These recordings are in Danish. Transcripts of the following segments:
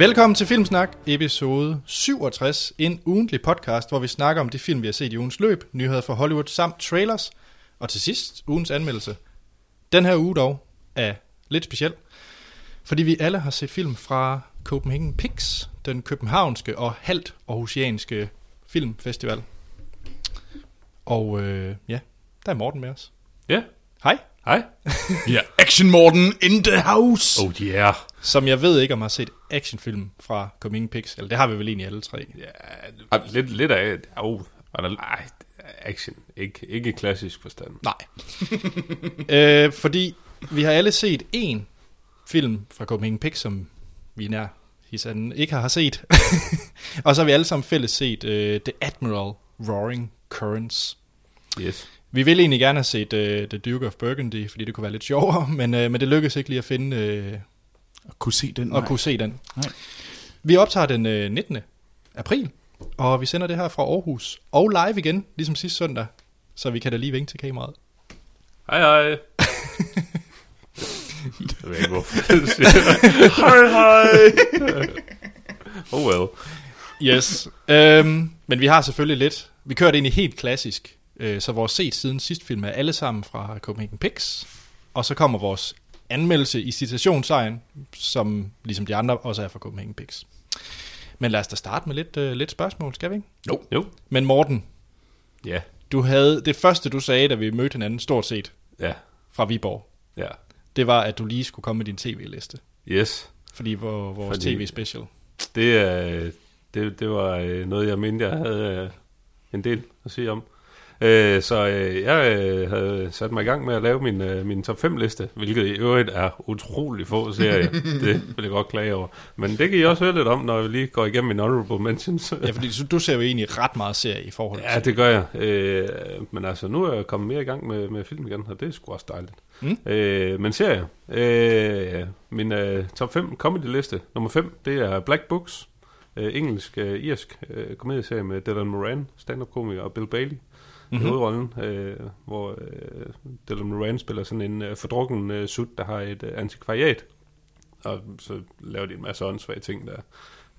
Velkommen til Filmsnak, episode 67, en ugentlig podcast, hvor vi snakker om de film, vi har set i ugens løb, nyheder fra Hollywood samt trailers, og til sidst ugens anmeldelse. Den her uge dog er lidt speciel, fordi vi alle har set film fra Copenhagen Pix, den københavnske og halvt aarhusianske filmfestival. Og øh, ja, der er Morten med os. Ja, Hej. hej. Ja, Action Morten in the house. Oh yeah. Som jeg ved ikke, om har set actionfilm fra Copenhagen Pix, eller det har vi vel egentlig alle tre. Ja, lidt, lidt af... Oh, var der, ej, action. Ikke, ikke klassisk forstand. Nej. øh, fordi vi har alle set en film fra Copenhagen Pix, som vi nær hisanden ikke har set. og så har vi alle sammen fælles set uh, The Admiral Roaring Currents. Yes. Vi ville egentlig gerne have set uh, The Duke of Burgundy, fordi det kunne være lidt sjovere, men, uh, men det lykkedes ikke lige at finde uh, At kunne se den. og kunne se den. Nej. Vi optager den uh, 19. april, og vi sender det her fra Aarhus. Og live igen, ligesom sidste søndag, så vi kan da lige vinke til kameraet. Hej, hej. Jeg ved ikke, hvorfor jeg siger det. Hej, hej. Oh well. Yes. øhm, men vi har selvfølgelig lidt. Vi kører det egentlig helt klassisk. Øh, så vores set siden sidste film er alle sammen fra Copenhagen Pix. Og så kommer vores anmeldelse i citationsegn, som ligesom de andre også er fra Copenhagen Pix. Men lad os da starte med lidt, øh, lidt spørgsmål, skal vi ikke? Jo. Jo. Men Morten, Ja. du havde det første du sagde, da vi mødte hinanden stort set Ja. fra Viborg, Ja. det var, at du lige skulle komme med din tv-liste. Yes. Fordi hvor, vores Fordi- tv-special. Det, øh, det, det var øh, noget, jeg mente, jeg havde øh, en del at sige om. Øh, så øh, jeg øh, havde sat mig i gang med at lave min, øh, min top 5 liste, hvilket i øvrigt er utrolig få serier. det vil jeg godt klage over. Men det kan I også høre lidt om, når vi lige går igennem min honorable mentions. Ja, fordi du, ser jo egentlig ret meget serie i forhold Ja, til... det gør jeg. Øh, men altså, nu er jeg kommet mere i gang med, med film igen, og det er sgu også dejligt. Mm. Øh, men serier. Øh, min øh, top 5 comedy-liste. Nummer 5, det er Black Books. Øh, engelsk, øh, irsk øh, komedieserie med Dylan Moran, stand-up-komiker, og Bill Bailey mm-hmm. i hovedrollen, øh, hvor øh, Dylan Moran spiller sådan en øh, fordrukken øh, sut, der har et øh, antikvariat. Og så laver de en masse åndssvage ting der.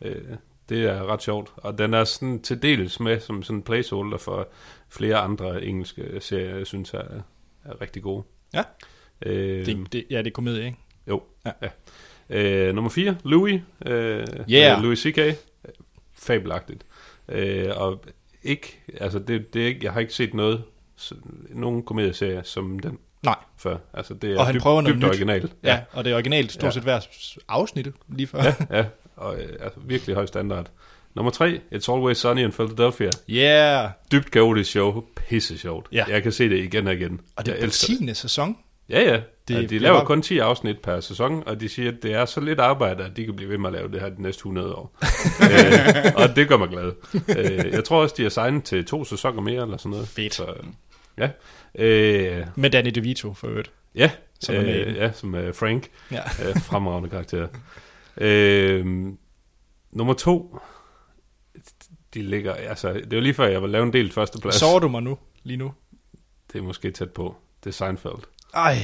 Øh, det er ret sjovt, og den er sådan til dels med som sådan en placeholder for flere andre engelske serier, jeg synes er, er rigtig gode. Ja. Øh, Det, det, ja, det er komedie, ikke? jo. Ja. Ja. Øh, nummer 4, Louis. Øh, Yeah. Louis C.K. Fabelagtigt. Øh, og ikke, altså det, det er ikke, jeg har ikke set noget, nogen komedieserie som den Nej. før. Altså det er Og han dybt, prøver noget dybt nyt. original. Ja, og det er originalt stort Ja. set hver afsnit lige før. ja, ja. Og øh, altså, virkelig høj standard. Nummer 3, It's Always Sunny in Philadelphia. Yeah. Dybt kaotisk show, pisse sjovt. Ja. Jeg kan se det igen og igen. Og det Jeg er elsker 10. sæson. Ja, ja. Det- Det, de laver var- kun 10 afsnit per sæson, og de siger, at det er så lidt arbejde, at de kan blive ved med at lave det her de næste 100 år. øh, og det gør mig glad. øh, jeg tror også, de er signet til to sæsoner mere, eller sådan noget. Fedt. Så, ja. Øh, Med Danny DeVito for øvrigt. ja, Som er øh, ja, som uh, Frank. Ja. Øh, fremragende karakter. Øh, nummer to, de ligger, altså, det var lige før, jeg var lave en del førsteplads. Sover du mig nu? Lige nu? Det er måske tæt på. Det er Seinfeld. Ej.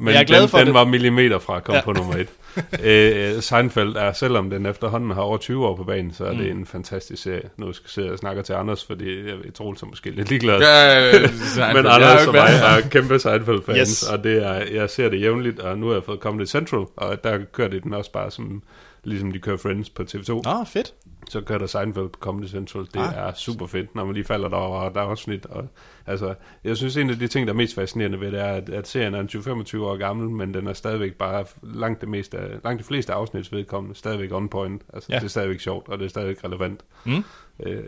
Men jeg er glad den, for den det. var millimeter fra at komme Ja. på nummer et. øh, Seinfeld er, selvom den efterhånden har over 20 år på banen, så er mm. det en fantastisk serie. Nu skal jeg sidde og snakke til Anders, fordi jeg ved, Troels er måske lidt ligeglad. Ja, Men Anders og mig er kæmpe Seinfeld-fans, Yes. og det er, jeg ser det jævnligt, og nu har jeg fået Comedy Central, og der kører de den også bare som, ligesom de kører Friends på TV2. Nå, fedt. Så kører der Seinfeld på Comedy Central. Det Ah. er super fedt, når man lige falder derover og der er afsnit. Og, altså, jeg synes, en af de ting, der er mest fascinerende ved det, er, at, at serien er en 20-25 år gammel, men den er stadigvæk bare langt, det meste, langt de fleste afsnits vedkommende, stadigvæk on point. Altså, ja. Det er stadigvæk sjovt, og det er stadigvæk relevant. Mm. Øh,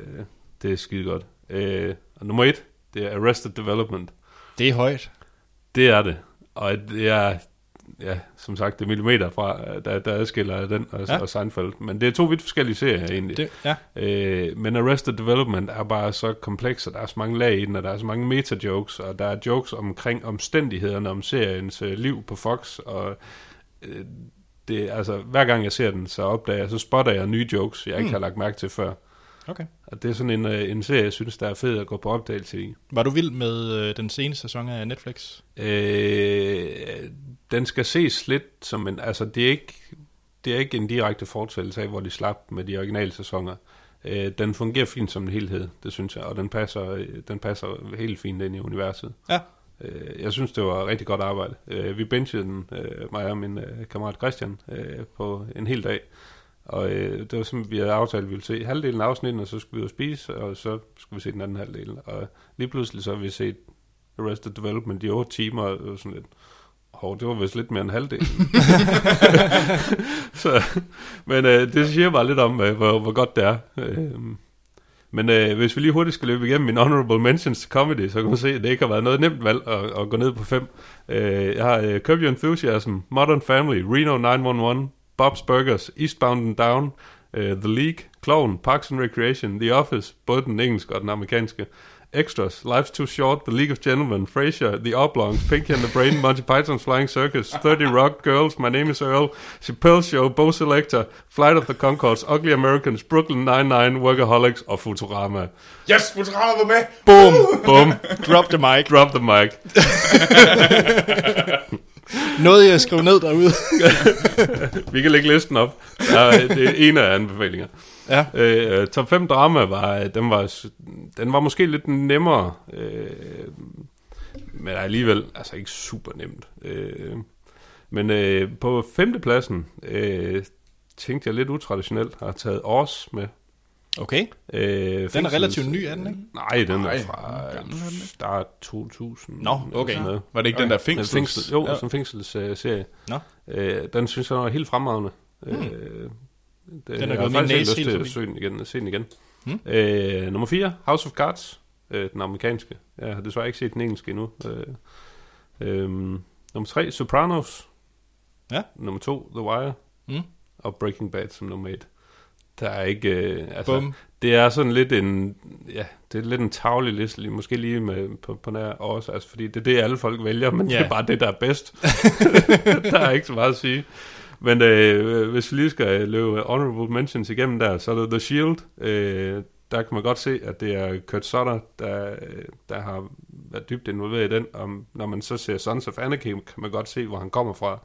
det er skide godt. Øh, og nummer et, det er Arrested Development. Det er højt. Det er det. Og det er, ja, som sagt, det er millimeter fra, der, der adskiller den og, Ja. og Seinfeld. Men det er to vidt forskellige serier egentlig. Det, ja. Øh, men Arrested Development er bare så kompleks, og der er så mange lag i den, og der er så mange meta-jokes, og der er jokes omkring omstændighederne om seriens øh, liv på Fox, og øh, det, altså, hver gang jeg ser den, så opdager jeg, så spotter jeg nye jokes, jeg ikke Mm. har lagt mærke til før. Okay. Og det er sådan en, øh, en serie, jeg synes, der er fed at gå på opdagelse i. Var du vild med øh, den seneste sæson af Netflix? Øh, den skal ses lidt som en, altså det er ikke, det er ikke en direkte fortællelse af, hvor de slap med de originale sæsoner. Øh, den fungerer fint som en helhed, det synes jeg, og den passer, den passer helt fint ind i universet. Ja. Øh, jeg synes, det var rigtig godt arbejde. Øh, vi benchede den, øh, mig og min øh, kammerat Christian, øh, på en hel dag. Og øh, det var simpelthen, vi havde aftalt, at vi ville se halvdelen af afsnitten, og så skulle vi og spise, og så skulle vi se den anden halvdel. Og lige pludselig så har vi set Arrested Development i 8 timer, og sådan lidt, hov, det var vist lidt mere end halvdelen. så, men øh, det siger bare lidt om, øh, hvor, hvor godt det er. Øh, men øh, hvis vi lige hurtigt skal løbe igennem min honorable mentions til comedy, så kan man se, at det ikke har været noget nemt valg at, at gå ned på fem. Øh, jeg har øh, Curb Your Enthusiasm, Modern Family, Reno 911, Bob's Burgers, Eastbound and Down, uh, The League, Clown, Parks and Recreation, The Office, både den engelske og den amerikanske, Extras, Life's Too Short, The League of Gentlemen, Frasier, The Oblongs, Pinky and the Brain, Monty Python's Flying Circus, 30 Rock, Girls, My Name is Earl, Chappelle Show, Bo Selector, Flight of the Concords, Ugly Americans, Brooklyn Nine-Nine, Workaholics. Og Futurama. Yes, Futurama var med! Boom! Bum, Drop the mic. drop the mic. Noget, jeg skrev ned derude. Vi kan lægge listen op. Ja, det er en af anbefalinger. ja. Øh, top 5 drama var, den var, den var måske lidt nemmere, øh, men alligevel altså ikke super nemt. Øh, men øh, på femtepladsen øh, tænkte jeg lidt utraditionelt, har taget Års med. Okay. Øh, Den er relativt ny, er den ikke? Nej, den Nej, er fra er start 2000. Nå, eller okay. noget. Var det ikke den der Fængsel, fængsels... fængsel, jo, Ja. som fængselsserie. Nå. Øh, den synes jeg var helt fremragende. Mm. Øh, det, Den er gået min faktisk næse helt helt lyst til at forbi. se den igen. Se den igen. Mm. Øh, nummer 4, House of Cards, øh, den amerikanske. Jeg har desværre ikke set den engelske endnu. Øh, øh, nummer 3, Sopranos. Ja. Nummer 2, The Wire. Mm. Og Breaking Bad som nummer 1. Der er ikke... Øh, altså, Bum. det er sådan lidt en, ja, det er lidt en tavlig liste, lige- måske lige med, på, på nær også, altså, fordi det er det, alle folk vælger, men Ja. det er bare det, der er bedst. der er ikke så meget at sige. Men øh, hvis vi lige skal løbe honorable mentions igennem der, så er det The Shield. Øh, der kan man godt se, at det er Kurt Sutter, der, øh, der har været dybt involveret i den. Og når man så ser Sons of Anarchy, kan man godt se, hvor han kommer fra.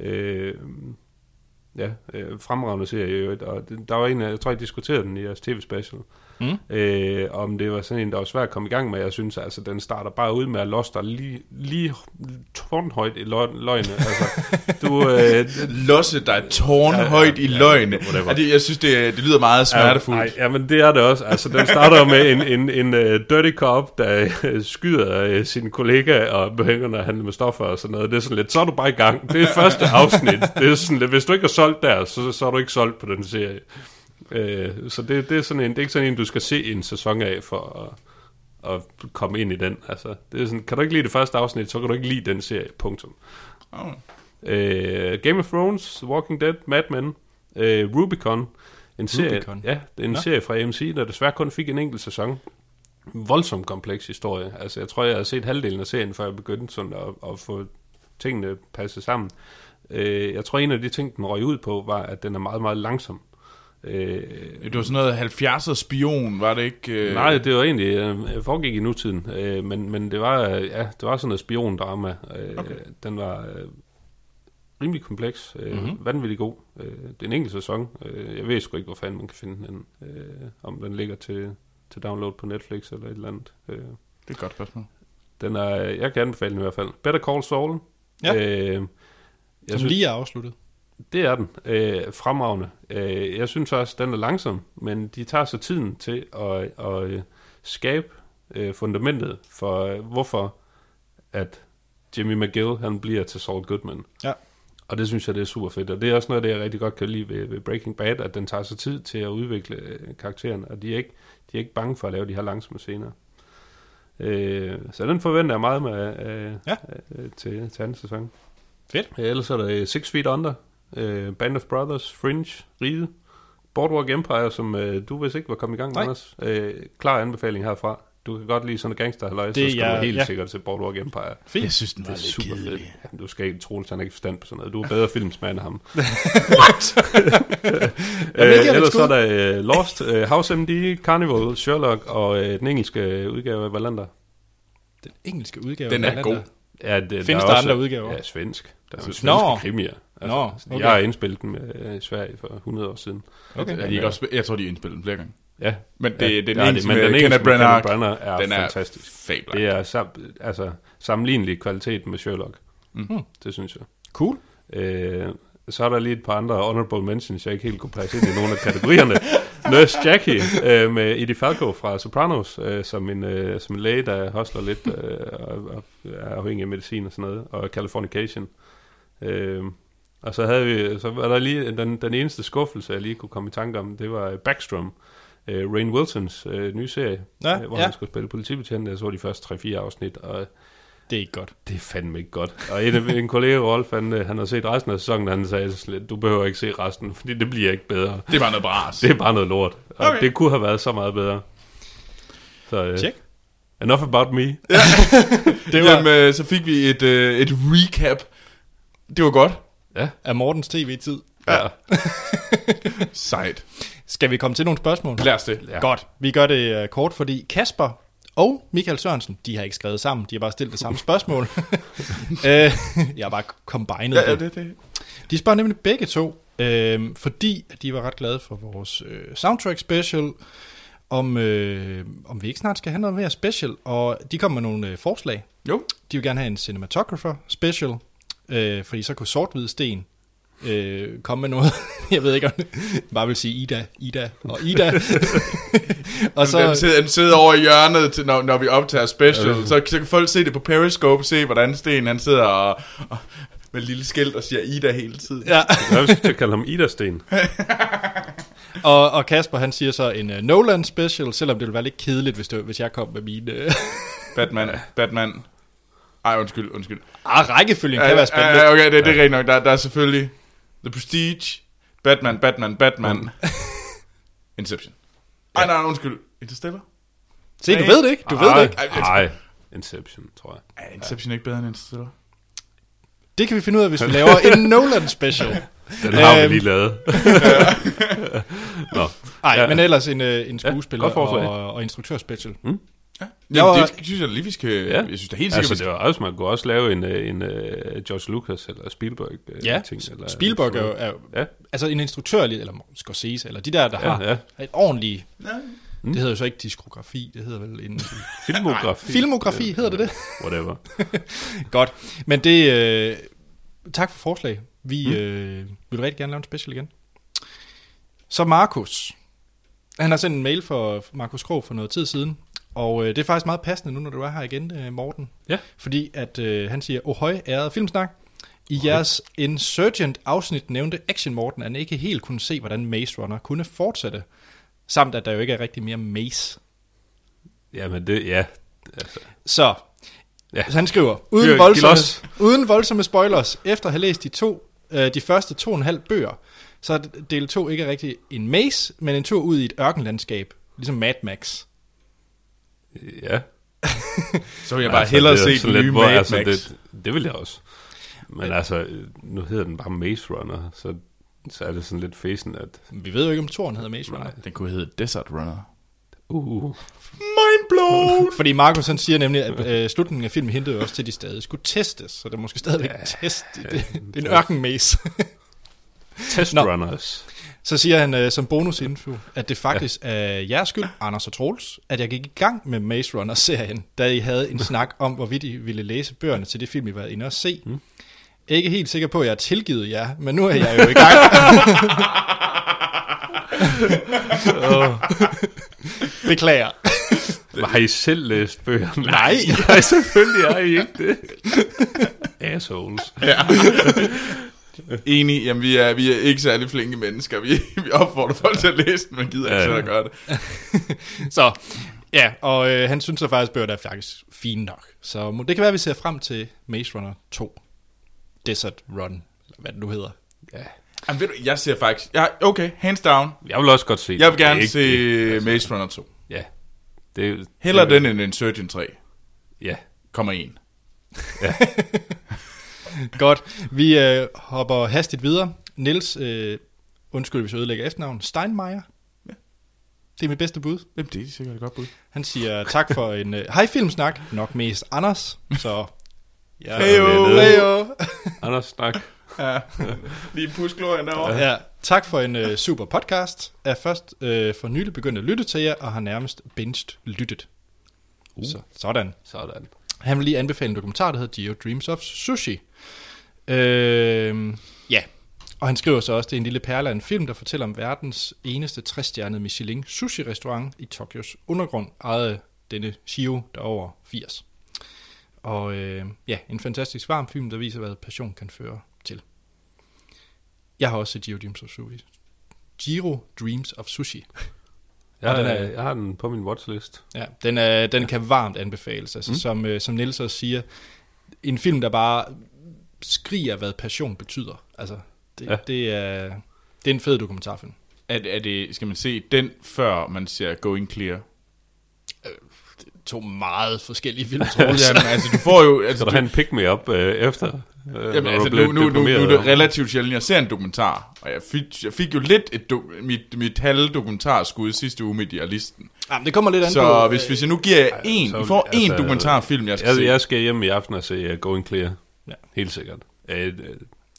Øh, ja, øh, fremragende serie i øvrigt. Og der var en, jeg tror, jeg diskuterede den i jeres tv-special. Mm. Øh, om det var sådan en, der var svært at komme i gang med. Jeg synes altså, den starter bare ud med at losse dig lige, lige tårnhøjt i løg, løgne. Altså, du, øh, Losse dig tårnhøjt Ja, i ja, ja, løgne. Ja, det, jeg synes, det, det lyder meget smertefuldt. Nej, ja, men det er det også. Altså, den starter med en, en, en uh, dirty cop, der uh, skyder uh, sin kollega og begynder at handle med stoffer og sådan noget. Det er sådan lidt, så er du bare i gang. Det er første afsnit. Det er sådan lidt, hvis du ikke er solgt der, så, så er du ikke solgt på den serie. Uh, så det, det, er sådan en, det er ikke sådan en, du skal se en sæson af for at, at komme ind i den. Altså, det er sådan, kan du ikke lide det første afsnit, så kan du ikke lide den serie. Punktum. Oh. Uh, Game of Thrones, Walking Dead, Mad Men, uh, Rubicon, en serie, Rubicon? ja, en Nå. serie fra AMC, der desværre kun fik en enkelt sæson. Voldsomt kompleks historie. Altså, jeg tror, jeg har set halvdelen af serien, før jeg begyndte sådan at, at få tingene passet sammen. Uh, jeg tror, en af de ting, den røg ud på, var, at den er meget, meget langsom. Uh, Det var sådan noget 70'er spion, var det ikke? Øh... Nej, det var egentlig øh, foregik i nutiden, øh, men, men det var øh, ja, det var sådan noget spiondrama. Øh, Okay. Den var øh, rimelig kompleks, øh, Mhm. mm-hmm. vanvittig god. Øh, det er en enkelt sæson. Øh, jeg ved sgu ikke, hvor fanden man kan finde den. Øh, om den ligger til, til download på Netflix eller et eller andet. Øh, Det er et godt spørgsmål. den er, jeg kan anbefale den i hvert fald. Better Call Saul. Ja. Øh, jeg Som synes, lige er afsluttet. Det er den. Øh, fremragende. Øh, jeg synes også, den er langsom, men de tager sig tiden til at, at øh, skabe øh, fundamentet for, øh, hvorfor at Jimmy McGill han bliver til Saul Goodman. Ja. Og det synes jeg, det er super fedt. Og det er også noget, af det jeg rigtig godt kan lide ved, ved Breaking Bad, at den tager sig tid til at udvikle øh, karakteren, og de er, ikke, de er ikke bange for at lave de her langsomme scener. Øh, så den forventer jeg meget med øh, Ja. øh, til, til anden sæson. Fedt. Ja, ellers er der øh, Six Feet Under, øh, Band of Brothers, Fringe, Ride, Boardwalk Empire, som øh, du vist ikke var kommet i gang med, Nej. Anders. Øh, klar anbefaling herfra. Du kan godt lide sådan en gangster så Det skal er- du helt ja. sikkert til Boardwalk Empire. Fint. Jeg synes, den var Det er lidt super fedt. kedelig. Ja, du skal ikke tro, at han ikke forstand på sådan noget. Du er bedre filmsmand end ham. Jamen, øh, ellers så er der øh, Lost, øh, House MD, Carnival, Sherlock og øh, den engelske udgave af Wallander. Den engelske udgave. Den af er Wallander. god. Ja, det, Findes er der også, andre udgaver? Ja, svensk. Der er jo svenske Nå. krimier. Altså, Nå, altså, okay. Jeg har indspillet dem øh, i Sverige for 100 år siden. Okay. Er de ikke også, jeg tror, de er indspillet den flere gange. Ja, Men det, ja, det, den er eneste men med den engelske med Branagh, Kenneth Branagh er den er fantastisk. fabler. Det er sam, altså, sammenlignelig kvalitet med Sherlock. Mhm. Det synes jeg. Cool. Øh, så er der lige et par andre honorable mentions, jeg ikke helt kunne passe ind i nogle af kategorierne. Nurse Jackie øh, med Edie Falco fra Sopranos, øh, som, en, øh, som en læge, der hostler lidt øh, og, og er afhængig af medicin og sådan noget, og Californication. Øh, og så havde vi, så var der lige den, den eneste skuffelse, jeg lige kunne komme i tanke om, det var Backstrom, øh, Rain Wilsons øh, nye serie, Ja, øh, hvor ja. han skulle spille politibetjent. Jeg så de første 3-4 afsnit, og Det er ikke godt. det er fandme ikke godt. Og en, en kollega, Rolf, han, øh, han har set resten af sæsonen, han sagde lidt, du behøver ikke se resten, fordi det bliver ikke bedre. Det er bare noget bras. Det er bare noget lort. Og Okay. det kunne have været så meget bedre. Så øh, Tjek. enough about me. Det var Jamen, øh, så fik vi et, øh, et recap. Det var godt. Ja. af Mortens tv-tid. ja. Sejt. Skal vi komme til nogle spørgsmål? Lad os det. Ja. Godt. Vi gør det uh, kort, fordi Kasper og Michael Sørensen, de har ikke skrevet sammen, de har bare stillet det samme spørgsmål. uh, jeg har bare combined Ja, ja, det. det. De spørger nemlig begge to, øh, fordi de var ret glade for vores øh, soundtrack special, om, øh, om vi ikke snart skal have noget mere special, og de kom med nogle øh, forslag. Jo. De vil gerne have en cinematographer special, øh, fordi så kunne sort sten øh, komme med noget. jeg ved ikke, om jeg bare vil sige Ida, Ida og Ida. og Så... Den, sidder, den sidder over i hjørnet, til, når, når vi optager special. Ja, så, så kan folk se det på Periscope, se hvordan Sten han sidder og, og med et lille skilt og siger Ida hele tiden. ja, Jeg vil til at kalde ham Ida-sten. og, og Kasper han siger så en uh, Nolan special, selvom det ville være lidt kedeligt, hvis, det, hvis jeg kom med mine... Uh, Batman, Batman. Ej, undskyld, undskyld. ah, rækkefølgen kan være spændende. Ja, okay, det, det er rigtigt nok. Der, der er selvfølgelig The Prestige, Batman, Batman, Batman, Inception. Ej, nej, nej, undskyld. Interstellar? Se, du ved det ikke. Du ved det ikke. Ej, Nej, Inception, tror jeg. Er Inception ikke bedre end Interstellar? Det kan vi finde ud af, hvis vi laver en Nolan special. Den har vi Øhm. lige lavet. Nå, Nej, Ja. men ellers en, uh, en skuespiller forslag. og, og instruktør special. Ja. Jeg var- det synes jeg lige, vi skal... Ja. Jeg synes da helt sikkert, altså det var også, man kunne også lave en, øh, en uh, George Lucas eller Spielberg uh, Ja, ting. Eller, Spielberg er jo, er, Ja. altså en instruktør, eller Scorsese, eller de der, der Ja, har ja. et ordentligt, Ja. det hedder jo så ikke diskografi, det hedder vel en Filmografi. filmografi, hedder det det? Whatever. Godt, men det, øh, tak for forslag. Vi mm. øh, vil rigtig gerne lave en special igen. Så Markus, han har sendt en mail for Markus Krog for noget tid siden, og øh, det er faktisk meget passende nu, når du er her igen, øh, Morten. Ja. Fordi at øh, han siger, ohøj, ærede filmsnak. I jeres Insurgent-afsnit nævnte Action Morten, at han ikke helt kunne se, hvordan Maze Runner kunne fortsætte. Samt at der jo ikke er rigtig mere Maze. Jamen det, ja. Altså, Så, Ja. så han skriver, uden voldsomme, uden voldsomme spoilers, efter at have læst de, to, øh, de første to og en halv bøger, så er del 2 ikke rigtig en maze, men en tur ud i et ørkenlandskab, ligesom Mad Max. Ja. Så vil jeg bare altså, hellere er se sådan den lidt, nye hvor- Mad altså, Max. Det, det vil jeg også. Men altså, nu hedder den bare Maze Runner, så, så er det sådan lidt fæsen, at... Vi ved jo ikke, om toren hedder Maze Runner. Den kunne hedde Desert Runner. Uh, Mind blown! Fordi Markus han siger nemlig, at øh, slutningen af filmen hintede også til, at de stadig skulle testes, så det er måske stadigvæk ja, test. Det, det, det er en ørkenmaze. test Nå. runners. Så siger han øh, som bonusinfo, at det faktisk er jeres skyld, Anders og Troels, at jeg gik i gang med Maze Runner-serien, da I havde en snak om, hvorvidt I ville læse bøgerne til det film, I var inde og se. Mm. Ikke helt sikker på, at jeg har tilgivet jer, men nu er jeg jo i gang. Beklager. Men Har I selv læst bøgerne? Nej. Nej, selvfølgelig har I ikke det. Assholes. Enig, jamen vi er, vi er ikke særlig flinke mennesker. Vi, vi opfordrer folk til at læse den, men gider ikke Ja, ja. at gøre det. Så, ja, og øh, han synes så faktisk, at bøgerne er faktisk fine nok. Så det kan være, at vi ser frem til Maze Runner 2. Desert Run, eller hvad det nu hedder. Ja. Jamen ved du, jeg ser faktisk... Jeg, okay, hands down. Jeg vil også godt se Jeg vil gerne er se ikke. Maze Runner 2. Ja. Det, Heller det, den end Insurgent 3. Ja. Kommer en. Godt, vi øh, hopper hastigt videre. Niels, øh, undskyld hvis jeg ødelægger efternavn, Steinmeier. Ja. Det er mit bedste bud. Jamen, det er sikkert et godt bud. Han siger tak for en øh, hej filmsnak, nok mest Anders, så Ja. Heyo. er. Heyo. Anders, snak. Ja. Lige pus glorien derovre. Ja, tak for en uh, super podcast. Er først uh, for nylig begyndt at lytte til jer, og har nærmest binged lyttet. Uh. Så, sådan. Sådan. Han vil lige anbefale en dokumentar, der hedder Geo Dreams of Sushi. Øh, ja, og han skriver så også, det er en lille perle af en film, der fortæller om verdens eneste træstjernede Michelin sushi-restaurant i Tokyos undergrund, ejet denne Shio, der er over 80. Og øh, ja, en fantastisk varm film, der viser, hvad passion kan føre til. Jeg har også set Giro Dreams of Sushi. Giro Dreams of Sushi. Jeg, Og den er- jeg har den på min watchlist. Ja, den, er, den kan varmt anbefales. Altså, mm. som, øh, som Niels også siger, en film, der bare skriger, hvad passion betyder. Altså, det, ja. Det, er, det er en fed dokumentarfilm. Er, er det, skal man se den, før man ser Going Clear? To meget forskellige film, Jamen, altså, du får jo... Altså, Så der du, han pick me up øh, efter, øh, jamen, altså, nu, nu, nu, nu er det relativt sjældent, jeg ser en dokumentar. Og jeg fik, jeg fik jo lidt et do, mit, mit halve dokumentarskud sidste uge med Dialisten. Jamen, det kommer lidt an Så på... hvis, hvis jeg nu giver jer en, så- I får en altså, dokumentarfilm, jeg skal Jeg, se. jeg skal hjem i aften og se uh, Going Clear. Ja. Helt sikkert. Øh, øh,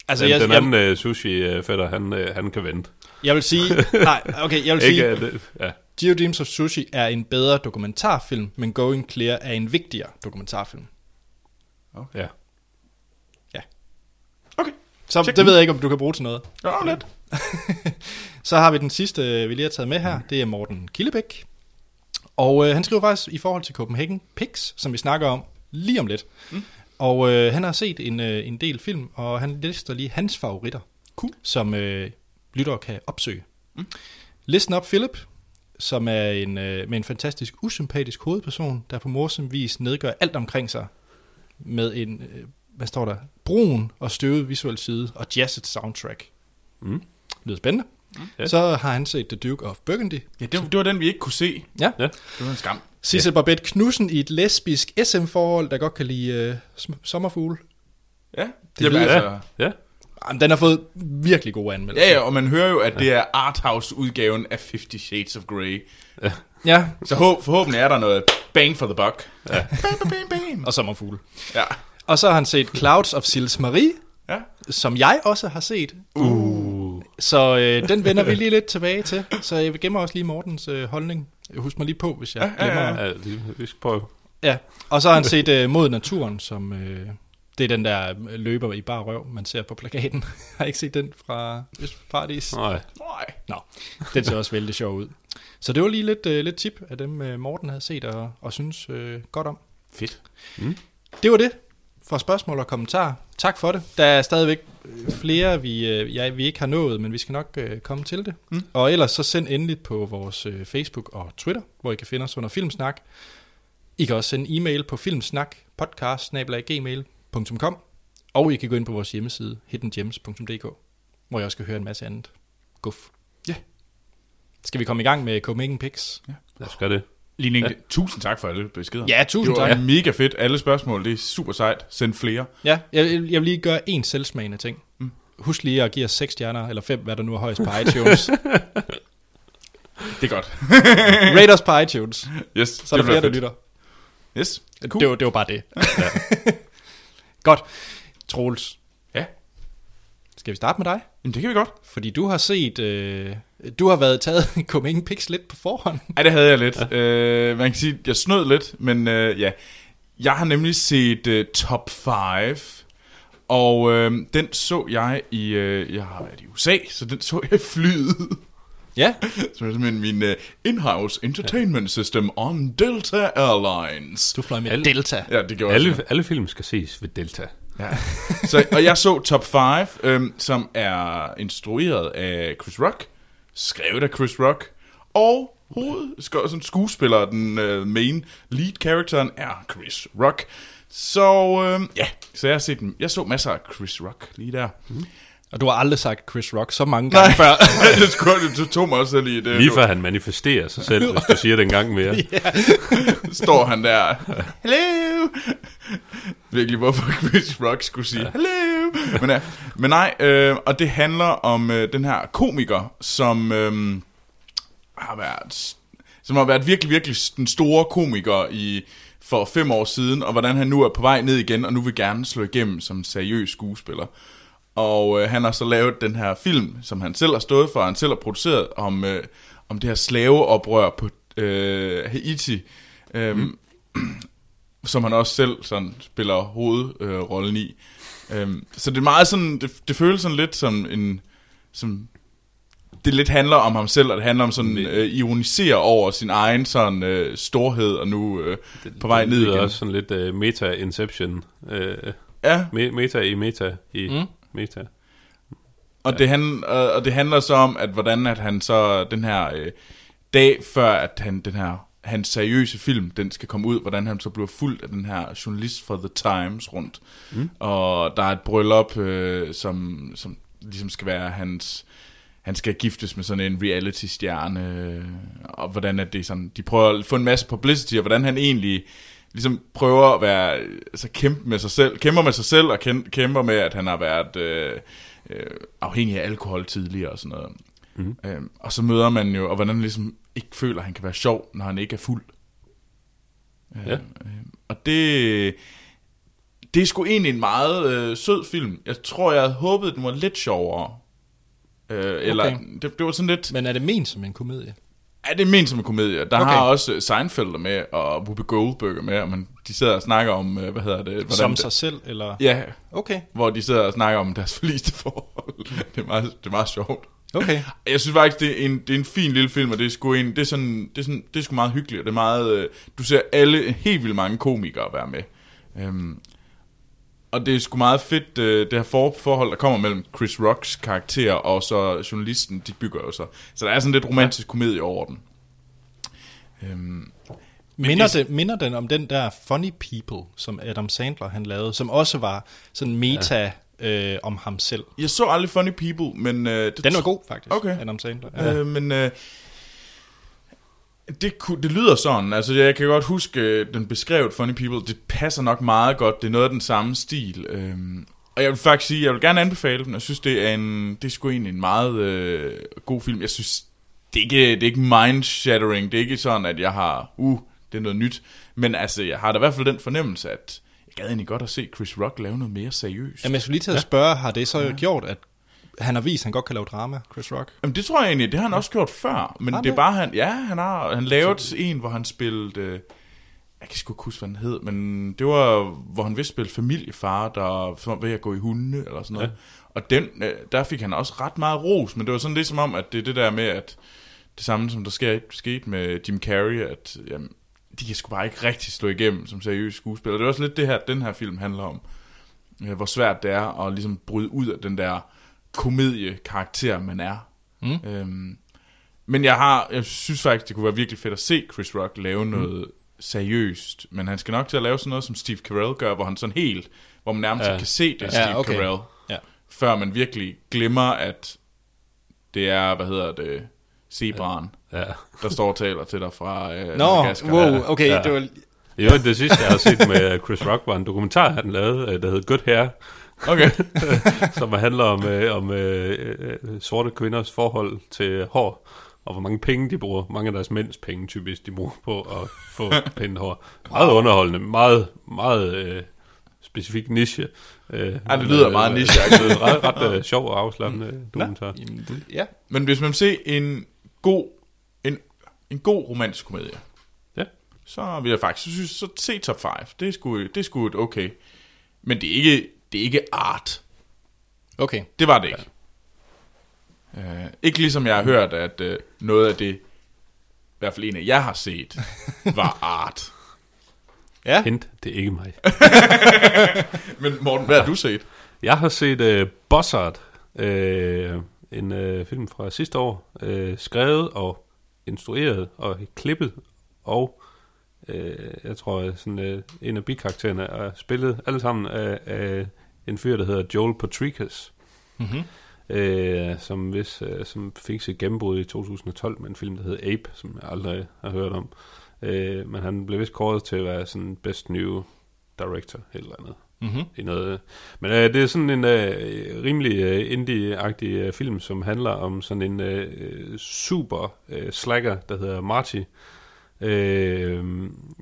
altså, den, jeg, den jeg, anden uh, sushi-fætter, han, uh, han kan vente. jeg vil sige... Nej, okay, jeg vil Ikke, sige... uh, det, ja. Dreams of Sushi er en bedre dokumentarfilm, men Going Clear er en vigtigere dokumentarfilm. ja. Så Check det ved jeg ikke, om du kan bruge til noget. Ja, lidt. Så har vi den sidste, vi lige har taget med her. Det er Morten Killebæk. Og øh, han skriver faktisk i forhold til Copenhagen Pix, som vi snakker om lige om lidt. Mm. Og øh, han har set en, øh, en del film, og han lister lige hans favoritter, Cool. som øh, lyttere kan opsøge. Mm. Listen Up Philip, som er en, øh, med en fantastisk usympatisk hovedperson, der på morsom vis nedgør alt omkring sig med en, øh, hvad står der, brun og støvet visuel side og jazzet soundtrack. Mm. Lyder spændende. Mm. Ja. Så har han set The Duke of Burgundy. Ja, det, var- det var den, vi ikke kunne se. Ja. ja. Det var en skam. Sissel ja. Barbette Knudsen i et lesbisk SM-forhold, der godt kan lide uh, sommerfugle. Ja, Det Jamen, lyder- altså, Ja. Jamen, den har fået virkelig gode anmeldelser. ja, ja, og man hører jo, at det er arthouse-udgaven af Fifty Shades of Grey. ja. Så håb, forhåbentlig er der noget bang for the buck. Ja. Bang, bang, bang, bang. Og sommerfugle. Ja. Og så har han set Clouds of Sils Marie, Ja. som jeg også har set. Uh. Så øh, den vender vi lige lidt tilbage til. Så jeg gemmer også lige Mortens øh, holdning. Husk mig lige på, hvis jeg Ja, ja, glemmer. ja. ja vi, vi skal prøve. Ja, og så har han set øh, Mod Naturen, som øh, det er den der øh, løber i bar røv, man ser på plakaten. har I ikke set den fra Østparadis? Nej. Nej. Nå, den ser også vældig sjov ud. Så det var lige lidt, øh, lidt tip af dem, øh, Morten havde set og, og synes øh, godt om. Fedt. Det var det for spørgsmål og kommentarer. Tak for det. Der er stadigvæk øh, flere, vi, øh, ja, vi ikke har nået, men vi skal nok øh, komme til det. Mm. Og ellers så send endelig på vores øh, Facebook og Twitter, hvor I kan finde os under Filmsnak. I kan også sende e-mail på filmsnak.podcast.gmail.com Og I kan gå ind på vores hjemmeside hiddengems.dk, hvor I også kan høre en masse andet guf. Ja. Skal vi komme i gang med Copenhagen Pix? Lad os gøre det. Line, ja. tusind tak for alle beskeder. Ja, tusind det var tak. mega fedt. Alle spørgsmål, det er super sejt. Send flere. Ja, jeg, jeg vil lige gøre en selvsmagende ting. Mm. Husk lige at give os 6 stjerner, eller 5, hvad der nu er højst på iTunes. Det er godt. Rate os på iTunes, Yes, så er der flere, der lytter. Yes, Cool. Det, var, det var bare det. Ja. Godt. Troels, Ja, skal vi starte med dig? Jamen, det kan vi godt. Fordi du har set, øh, du har været taget Copenhagen Pix lidt på forhånd. Ja, det havde jeg lidt. Ja. Øh, man kan sige, jeg snød lidt, men øh, ja. Jeg har nemlig set øh, Top 5, og øh, den så jeg i, øh, jeg har været i USA, så den så jeg i flyet. Ja, Så det er simpelthen min uh, in-house entertainment system on Delta Airlines. du fløj med Alle- Delta. Ja, det gjorde jeg. Alle, alle film skal ses ved Delta. Ja. Så, og jeg så Top 5, øhm, som er instrueret af Chris Rock, skrevet af Chris Rock, og hoved, sådan skuespiller, den øh, main lead characteren er Chris Rock. Så øhm, ja, så jeg har set den. Jeg så masser af Chris Rock lige der. Og du har aldrig sagt Chris Rock så mange gange før. det, skulle, det tog mig også lige det. Lige før han manifesterer sig selv, hvis du siger det en gang mere. står han der. Hello! Virkelig, hvorfor Chris Rock skulle sige hello. Men, ja, men nej, øh, og det handler om øh, den her komiker, som øh, har været som har været virkelig, virkelig den store komiker i for fem år siden, og hvordan han nu er på vej ned igen, og nu vil gerne slå igennem som seriøs skuespiller. Og øh, han har så lavet den her film, som han selv har stået for, han selv har produceret, om, øh, om det her slaveoprør på øh, Haiti, øh, mm. som han også selv sådan spiller hovedrollen øh, i. Øh, så det er meget sådan, det, det føles sådan lidt som en, som det lidt handler om ham selv, og det handler om sådan øh, ironisere over sin egen sådan øh, storhed, og nu øh, på vej ned igen. Det er også sådan lidt øh, meta-inception. Øh, ja. Me- meta i meta i mm. meta. Og, ja. det han, og, og det handler så om, at hvordan at han så den her øh, dag før, at han den her hans seriøse film, den skal komme ud, hvordan han så bliver fuldt af den her journalist fra The Times rundt. Mm. Og der er et bryllup, øh, som, som ligesom skal være hans han skal giftes med sådan en reality-stjerne, og hvordan er det sådan, de prøver at få en masse publicity, og hvordan han egentlig ligesom prøver at være, altså kæmpe med sig selv, kæmper med sig selv, og kæmper med, at han har været øh, øh, afhængig af alkohol tidligere og sådan noget. Mm. Øhm, og så møder man jo, og hvordan ligesom ikke føler, at han kan være sjov, når han ikke er fuld. Ja. Øh, og det, det er sgu egentlig en meget øh, sød film. Jeg tror, jeg havde håbet, den var lidt sjovere. Øh, eller, okay. det, det var sådan lidt... Men er det ment som en komedie? Ja, det er ment som en komedie. Der okay. har også Seinfeld med, og Whoopi Goldberg med, og man, de sidder og snakker om, øh, hvad hedder det? Hvordan som det, sig selv, eller? Ja, okay. hvor de sidder og snakker om deres forliste forhold. det, er meget, det er meget sjovt. Okay. Jeg synes faktisk, det er en, det er en fin lille film, og det er sgu, en, det er sådan, det er sådan, det er sgu meget hyggeligt, og det er meget, øh, du ser alle, helt vildt mange komikere være med. Øhm, og det er sgu meget fedt, øh, det her for, forhold, der kommer mellem Chris Rocks karakter og så journalisten, de bygger jo så. Så der er sådan lidt romantisk komedie over den. Øhm, minder, det, minder den om den der Funny People, som Adam Sandler han lavede, som også var sådan meta ja. Øh, om ham selv. Jeg så aldrig Funny People, men... Øh, det den var god faktisk, okay. Adam Sandler. Ja. Øh, men... Øh, det, det lyder sådan, altså jeg kan godt huske øh, den beskrevet Funny People, det passer nok meget godt, det er noget af den samme stil. Øhm, og jeg vil faktisk sige, jeg vil gerne anbefale den, jeg synes det er en, det er sgu egentlig en meget øh, god film. Jeg synes, det er ikke, det er ikke mind-shattering, det er ikke sådan, at jeg har, uh, det er noget nyt, men altså jeg har da i hvert fald den fornemmelse, at jeg gad egentlig godt at se Chris Rock lave noget mere seriøst. Jamen jeg skulle lige til at spørge, har det så ja. gjort, at han har vist, at han godt kan lave drama, Chris Rock. Jamen, det tror jeg egentlig, det har han også gjort før. Men det er bare, han, ja, han har han lavet en, hvor han spillede, øh, jeg kan sgu ikke huske, hvad han hed, men det var, hvor han vist spille familiefar, der var ved at gå i hunde, eller sådan noget. Ja. Og den, øh, der fik han også ret meget ros, men det var sådan lidt som om, at det er det der med, at det samme, som der sker, skete med Jim Carrey, at jamen, de kan sgu bare ikke rigtig slå igennem som seriøse skuespillere. Det er også lidt det her, den her film handler om. Øh, hvor svært det er at ligesom bryde ud af den der komediekarakter, man er. Mm. Øhm, men jeg har, jeg synes faktisk, det kunne være virkelig fedt at se Chris Rock lave mm. noget seriøst. Men han skal nok til at lave sådan noget, som Steve Carell gør, hvor han sådan helt, hvor man nærmest ja. kan se det, Steve ja, okay. Carell. Ja. Før man virkelig glemmer, at det er, hvad hedder det, zebraen, ja. ja. der står og taler til dig fra øh, Nå, wow, okay, ja. det var... Jo, det sidste, jeg har set med Chris Rock, var en dokumentar, han lavede, øh, der hed Good Hair, Okay. som handler om, øh, om øh, øh, sorte kvinders forhold til hår, og hvor mange penge de bruger. Mange af deres mænds penge typisk, de bruger på at få pænt hår. Meget underholdende, meget, meget øh, specifik niche. Øh, ja, det lyder øh, meget niche. Øh, ret, ret øh, sjov og afslappende mm. dokumentar. ja. Men hvis man vil se en god, en, en god romantisk komedie, ja. så vil jeg faktisk synes, så se top 5. Det er sgu, det er sgu et okay. Men det er ikke det er ikke art. Okay. Det var det ikke. Ja. Uh, ikke ligesom jeg har hørt, at uh, noget af det, i hvert fald en af jeg har set, var art. Ja. Hint, det er ikke mig. Men Morten, hvad har du set? Jeg har set uh, Bossart, uh, en uh, film fra sidste år, uh, skrevet og instrueret og klippet og uh, jeg tror sådan uh, en af bikaraktererne er spillet alle sammen af, af en fyr, der hedder Joel Patrikas, mm-hmm. øh, som, hvis, øh, som fik sit gennembrud i 2012 med en film, der hedder Ape, som jeg aldrig har hørt om. Øh, men han blev vist kåret til at være sådan best new director eller andet. Mm-hmm. I noget. Men øh, det er sådan en øh, rimelig øh, indie-agtig øh, film, som handler om sådan en øh, super øh, slacker, der hedder Marty, øh,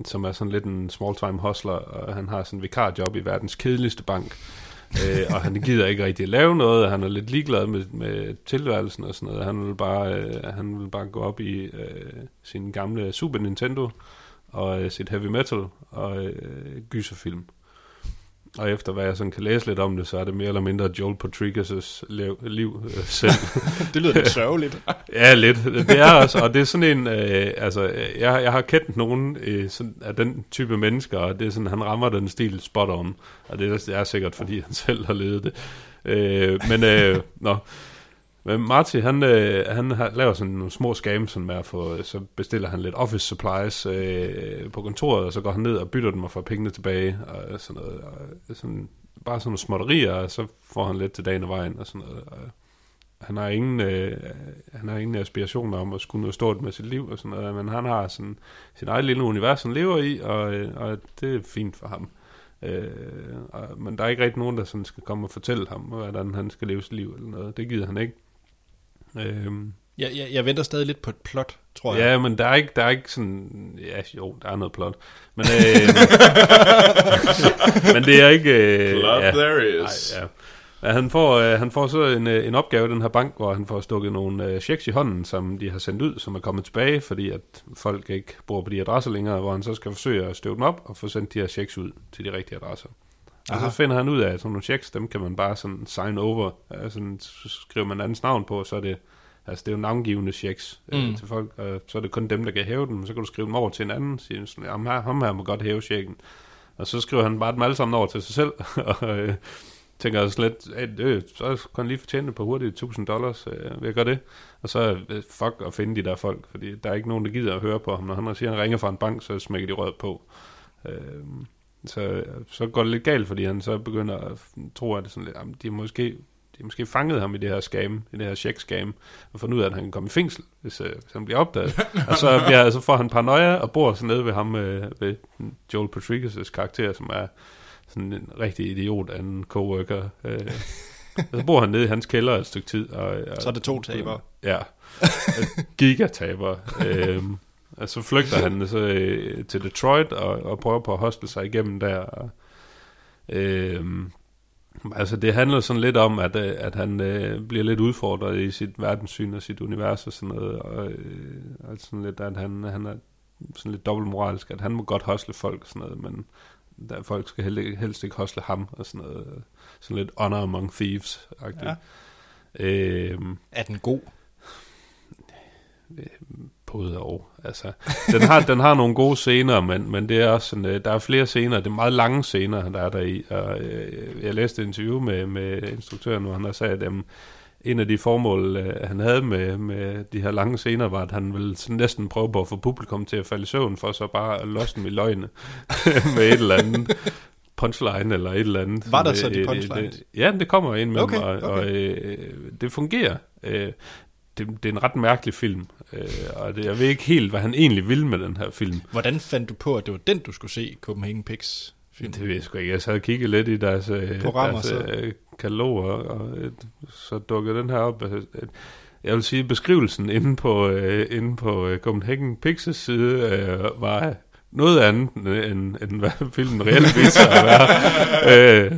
som er sådan lidt en small-time hustler, og han har sådan en vikarjob i verdens kedeligste bank. øh, og han gider ikke rigtig at lave noget, og han er lidt ligeglad med, med tilværelsen og sådan noget. Han vil bare, øh, han vil bare gå op i øh, sin gamle Super Nintendo og øh, sit heavy metal og øh, gyserfilm. Og efter hvad jeg sådan kan læse lidt om det, så er det mere eller mindre Joel Patrikas' liv, liv øh, selv. det lyder lidt sørgeligt. ja, lidt. Det er også, og det er sådan en, øh, altså, jeg, jeg har kendt nogen øh, sådan, af den type mennesker, og det er sådan, han rammer den stil spot on, og det er, det er sikkert, fordi han selv har levet det. Øh, men, øh, nå, men Marty, han, øh, han har, laver sådan nogle små scams, sådan med at få, øh, så bestiller han lidt office supplies øh, på kontoret, og så går han ned og bytter dem og får pengene tilbage, og sådan noget. Og sådan, bare sådan nogle småtterier, og så får han lidt til dagen og vejen, og sådan noget. Og han har ingen, øh, han har ingen aspirationer om at skulle noget stort med sit liv, og sådan noget, men han har sådan sin eget lille univers, han lever i, og, øh, og det er fint for ham. Øh, og, men der er ikke rigtig nogen, der sådan skal komme og fortælle ham, hvordan han skal leve sit liv, eller noget. Det gider han ikke. Øhm. Jeg, jeg, jeg venter stadig lidt på et plot, tror jeg. Ja, men der er ikke, der er ikke sådan... Ja, jo, der er noget plot. Men, øh, men det er ikke... Øh, plot ja, there is. Nej, ja. Ja, han, får, øh, han får så en, øh, en opgave i den her bank, hvor han får stukket nogle øh, checks i hånden, som de har sendt ud, som er kommet tilbage, fordi at folk ikke bor på de adresser længere, hvor han så skal forsøge at støve dem op og få sendt de her checks ud til de rigtige adresser. Aha. Og så finder han ud af, at sådan nogle checks, dem kan man bare sådan sign over. Altså, så skriver man andens navn på, så er det, altså det er jo navngivende checks øh, mm. til folk, og så er det kun dem, der kan hæve dem. Så kan du skrive dem over til en anden, sige sådan, jamen her, ham her må godt hæve checken. Og så skriver han bare dem alle sammen over til sig selv, og øh, tænker altså slet, at øh, så kan han lige fortjene på hurtigt 1000 dollars, øh, vil jeg gøre det? Og så øh, fuck at finde de der folk, fordi der er ikke nogen, der gider at høre på ham. Når han siger, at han ringer fra en bank, så smækker de rød på. Øh, så, så går det lidt galt, fordi han så begynder at tro, at det sådan lidt, jamen, de måske de måske fanget ham i det her scam, i det her check-scam, og fundet ud af, at han kan komme i fængsel, hvis, uh, hvis han bliver opdaget. og så, bliver, så får han paranoia og bor så nede ved ham, uh, ved Joel Patrikas' karakter, som er sådan en rigtig idiot af en coworker. Uh, så bor han nede i hans kælder et stykke tid. Og, og, så er det to tabere. Ja, gigataber. uh, og så flygter han så øh, til Detroit og, og prøver på at hostle sig igennem der. Og, øh, altså det handler sådan lidt om, at, øh, at han øh, bliver lidt udfordret i sit verdenssyn og sit univers og sådan noget. Og, øh, altså sådan lidt, at han, han er sådan lidt dobbeltmoralsk, at han må godt hostle folk og sådan noget, men der folk skal helst, helst ikke hostle ham og sådan noget. Sådan lidt honor among thieves-agtigt. Ja. Øh, er den god? Øh, både og. Altså, den, har, den har nogle gode scener, men, men det er også sådan, øh, der er flere scener, det er meget lange scener, der er der i. Og, øh, jeg læste et interview med, med instruktøren, hvor han har sagt, at dem, en af de formål, øh, han havde med, med de her lange scener, var, at han ville sådan næsten prøve på at få publikum til at falde i søvn, for så bare at losse dem i løgne med et eller andet punchline eller et eller andet. Var der så de punchlines? Ja, det kommer ind med okay, og, okay. og øh, det fungerer. Øh, det, det er en ret mærkelig film, øh, og det, jeg ved ikke helt, hvad han egentlig ville med den her film. Hvordan fandt du på, at det var den, du skulle se, Copenhagen Pigs? Film? Det ved jeg sgu ikke. Jeg sad og kiggede lidt i deres, øh, Programmer, deres øh, kataloger, og så dukkede den her op. Altså, jeg vil sige, beskrivelsen inde på, øh, inde på øh, Copenhagen Pigs' side øh, var noget andet, end, end hvad filmen reelt viser at være. øh,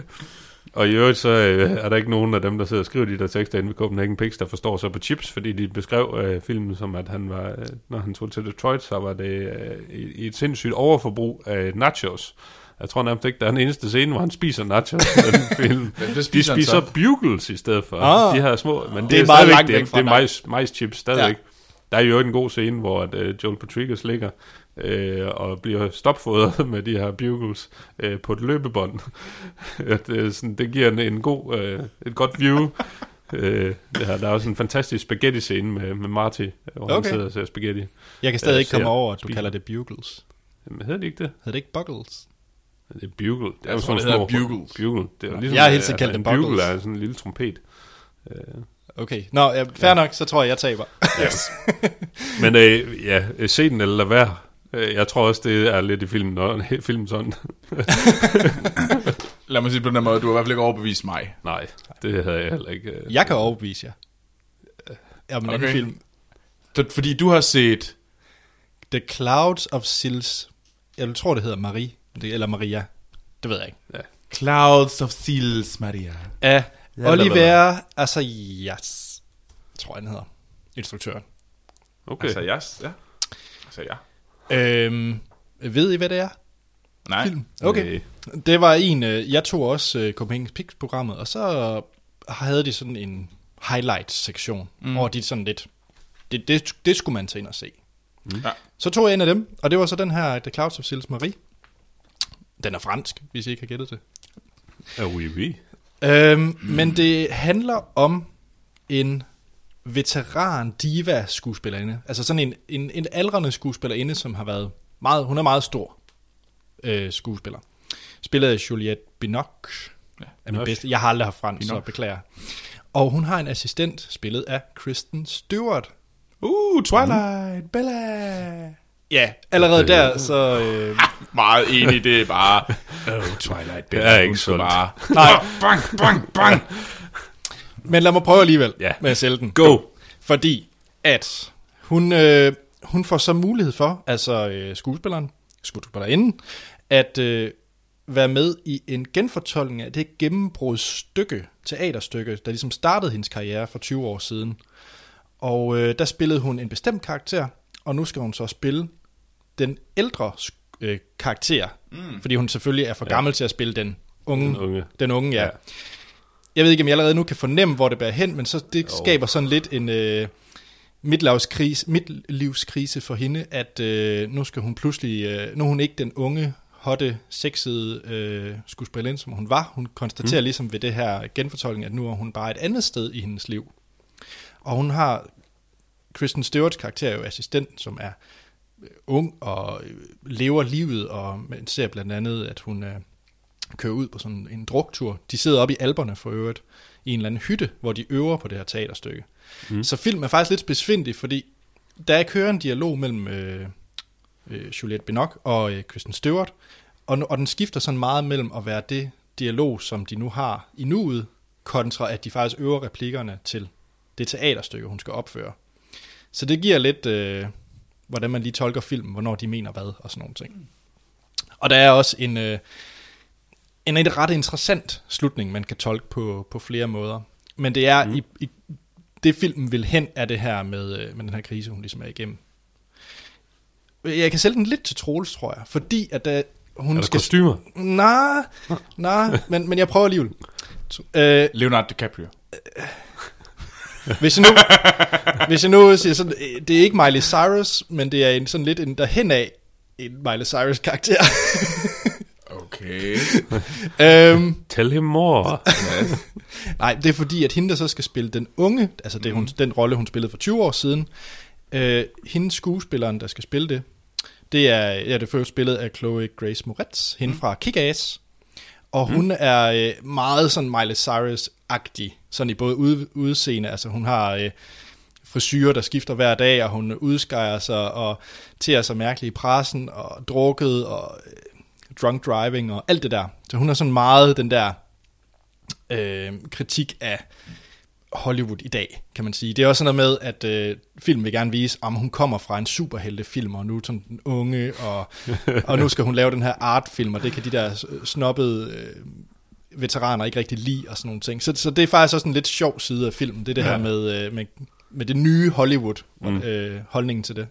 og i øvrigt så øh, er der ikke nogen af dem, der sidder og skriver de der tekster inde ved Copenhagen Pigs, der forstår så på chips, fordi de beskrev øh, filmen som, at han var, øh, når han tog til Detroit, så var det øh, i, i et sindssygt overforbrug af nachos. Jeg tror nærmest ikke, der er en eneste scene, hvor han spiser nachos i den film. de spiser så? bugles i stedet for. Ah, de her små, men det, det er, er meget langt det, det er majs, majs chips stadigvæk. Ja. Der er jo en god scene, hvor at, uh, Joel Patrikas ligger øh, og bliver stopfodret med de her bugles øh, på et løbebånd. at, øh, sådan, det giver en, en god, øh, et godt view. øh, det her, der er også en fantastisk spaghetti-scene med, med Marty, hvor okay. han sidder og ser spaghetti. Jeg kan stadig øh, ikke komme over, at du kalder det bugles. Jamen, hedder det ikke det? Hedder det ikke buggles? Det er bugle. Det er jo sådan det hedder bugles. Bugle. Det er ligesom, jeg har helt tiden kaldt dem buggles. Bugle er sådan en lille trompet. Øh, Okay, nå, ja, fair ja. nok, så tror jeg, jeg taber. Yes. Men øh, ja, se den eller lad være. Øh, jeg tror også, det er lidt i filmen, når filmen sådan. Lad mig sige på den måde, du har i hvert fald ikke overbevist mig. Nej, det havde jeg heller ikke. Øh. Jeg kan overbevise jer. Om en okay. anden film. Fordi du har set The Clouds of Sils. Jeg tror, det hedder Marie, det- eller Maria. Det ved jeg ikke. Ja. Clouds of Seals, Maria. Af Ja, Oliver Assayas, tror jeg, den hedder. Instruktøren. Okay. Altså, yes, ja. Altså, ja. Øhm, ved I, hvad det er? Nej. Film. Okay. Nej. Det var en, øh, jeg tog også øh, Copenhagen Pix-programmet, og så havde de sådan en highlight-sektion, mm. hvor de sådan lidt, det, det, det skulle man tage ind og se. Ja. Så tog jeg en af dem, og det var så den her The Clouds of Sils Marie. Den er fransk, hvis I ikke har gættet det. Ja, oui, oui. Øhm, mm. Men det handler om en veteran diva skuespillerinde. Altså sådan en, en, en aldrende skuespillerinde, som har været meget, hun er meget stor øh, skuespiller. Spillet af Juliette Binoche. Ja, er min bedste. Jeg har aldrig haft fransk, så Binoche. beklager. Og hun har en assistent, spillet af Kristen Stewart. Uh, Twilight, Bella. Ja, allerede er- der, så... Øh, Meget enig, det er bare... Oh, Twilight, Bella. Det er ikke sundt. bare... nej, Bang, bang, bang. Men lad mig prøve alligevel Ja. med at sælge den. Go! Fordi at hun, øh, hun får så mulighed for, altså øh, skuespilleren, skuespillerinden, at øh, være med i en genfortolkning af det gennembrudsstykke, teaterstykke, der ligesom startede hendes karriere for 20 år siden. Og øh, der spillede hun en bestemt karakter, og nu skal hun så spille den ældre øh, karakter, mm. fordi hun selvfølgelig er for Ja. gammel til at spille den unge. Den unge. Den unge, ja. Ja. Jeg ved ikke, om jeg allerede nu kan fornemme, hvor det bærer hen, men så det Jo. skaber sådan lidt en øh, midtlivskrise, midtlivskrise for hende, at øh, nu skal hun pludselig, øh, nu er hun ikke den unge, hotte, sexede øh, skuespillerinde, som hun var. Hun konstaterer mm. ligesom ved det her genfortolkning, at nu er hun bare et andet sted i hendes liv. Og hun har, Kristen Stewarts karakter er jo assistent, som er øh, ung og øh, lever livet, og man ser blandt andet, at hun øh, kører ud på sådan en druktur. De sidder oppe i alberne for øvrigt, i en eller anden hytte, hvor de øver på det her teaterstykke. Mm. Så film er faktisk lidt besvindig, fordi der kører en dialog mellem øh, øh, Juliette Binoche og øh, Kristen Stewart, og, og den skifter sådan meget mellem at være det dialog, som de nu har i nuet, kontra at de faktisk øver replikkerne til det teaterstykke, hun skal opføre. Så det giver lidt, øh, hvordan man lige tolker filmen, hvornår de mener hvad, og sådan nogle ting. Og der er også en, øh, en, en ret interessant slutning, man kan tolke på, på flere måder. Men det er, mm. i, i, det filmen vil hen, er det her med, øh, med den her krise, hun ligesom er igennem. Jeg kan sælge den lidt til Troels, tror jeg, fordi at der, hun Er skal... kostymer? Nej, nej, men, men jeg prøver alligevel. Øh, Leonardo DiCaprio. hvis jeg nu, hvis jeg nu siger sådan, øh, det er ikke Miley Cyrus, men det er en sådan lidt en derhen af en Miley Cyrus karakter. Okay. øhm, Tell him more. nej, det er fordi, at hende, der så skal spille den unge, altså det er hun, den rolle, hun spillede for 20 år siden, øh, hende skuespilleren, der skal spille det, det er, ja, det er først spillet af Chloe Grace Moretz, hende fra Kick-Ass. Og hun mm. er øh, meget sådan Miley Cyrus-agtig, sådan i både ud, udseende, altså hun har øh, frisyrer, der skifter hver dag, og hun udskærer sig og ter sig mærkeligt i pressen, og drukket, og øh, drunk driving, og alt det der. Så hun er sådan meget den der øh, kritik af Hollywood i dag, kan man sige. Det er også sådan noget med, at øh, filmen vil gerne vise, om hun kommer fra en superheltefilm, og nu er sådan den unge, og, og nu skal hun lave den her artfilm, og det kan de der snobbede øh, veteraner ikke rigtig lide, og sådan nogle ting. Så, så det er faktisk også en lidt sjov side af filmen, det er det ja. her med, øh, med, med det nye Hollywood, mm. øh, holdningen til det.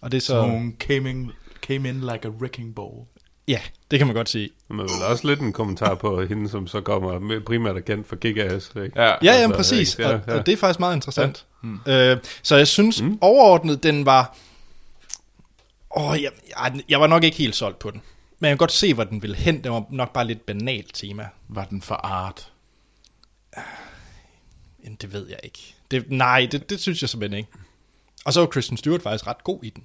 Og det er så, Så hun came in, came in like a wrecking ball. Ja, det kan man godt sige. Men vel også lidt en kommentar på hende, som så kommer med, primært er kendt for Kick-Ass. Ikke? Ja. Ja, ja, Altså, præcis. ikke? Ja, og, ja. og det er faktisk meget interessant. Ja. Øh, så jeg synes mm. overordnet, den var... Åh, jeg, jeg, jeg var nok ikke helt solgt på den. Men jeg kan godt se, hvor den ville hen. Det var nok bare lidt banalt tema. Var den for art? Jamen, det ved jeg ikke. Det, nej, det, det synes jeg simpelthen ikke. Og så var Kristen Stewart faktisk ret god i den.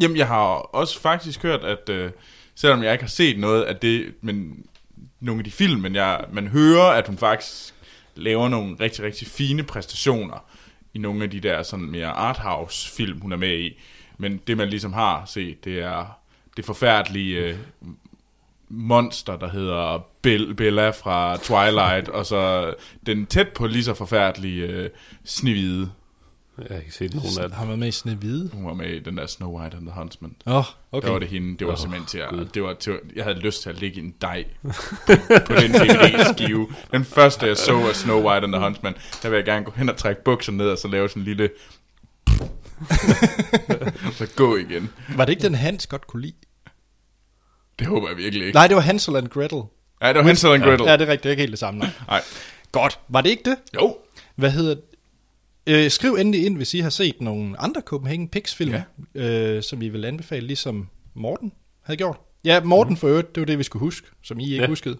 Jamen, jeg har også faktisk hørt, at øh, selvom jeg ikke har set noget af det, men nogle af de film, men jeg, man hører, at hun faktisk laver nogle rigtig, rigtig fine præstationer i nogle af de der sådan mere arthouse-film, hun er med i. Men det, man ligesom har set, det er det forfærdelige øh, monster, der hedder Bell, Bella fra Twilight, og så den tæt på lige så forfærdelige øh, snivide jeg har ikke set nogen af det. Har man med i Snevide? Hun var med i den der Snow White and the Huntsman. Åh, oh, Okay. Der var det hende. Det var oh, simpelthen til at, det var til, jeg havde lyst til at ligge i en dej på den DVD-skive. Den første, jeg så af Snow White and the Huntsman, der vil jeg gerne gå hen og trække bukser ned, og så lave sådan en lille... så gå igen. Var det ikke den, Hans godt kunne lide? Det håber jeg virkelig ikke. Nej, det var Hansel and Gretel. Ja, det var Hansel and Gretel. Ja, det er rigtigt. Det er ikke helt det samme. Nej. Nej. Godt. Var det ikke det? Jo. Hvad hedder øh, Skriv endelig ind, hvis I har set nogle andre Copenhagen Pix-film, ja. øh, som I vil anbefale, ligesom Morten havde gjort. Ja, Morten for øvrigt, det var det, vi skulle huske, som I ikke ja. Huskede.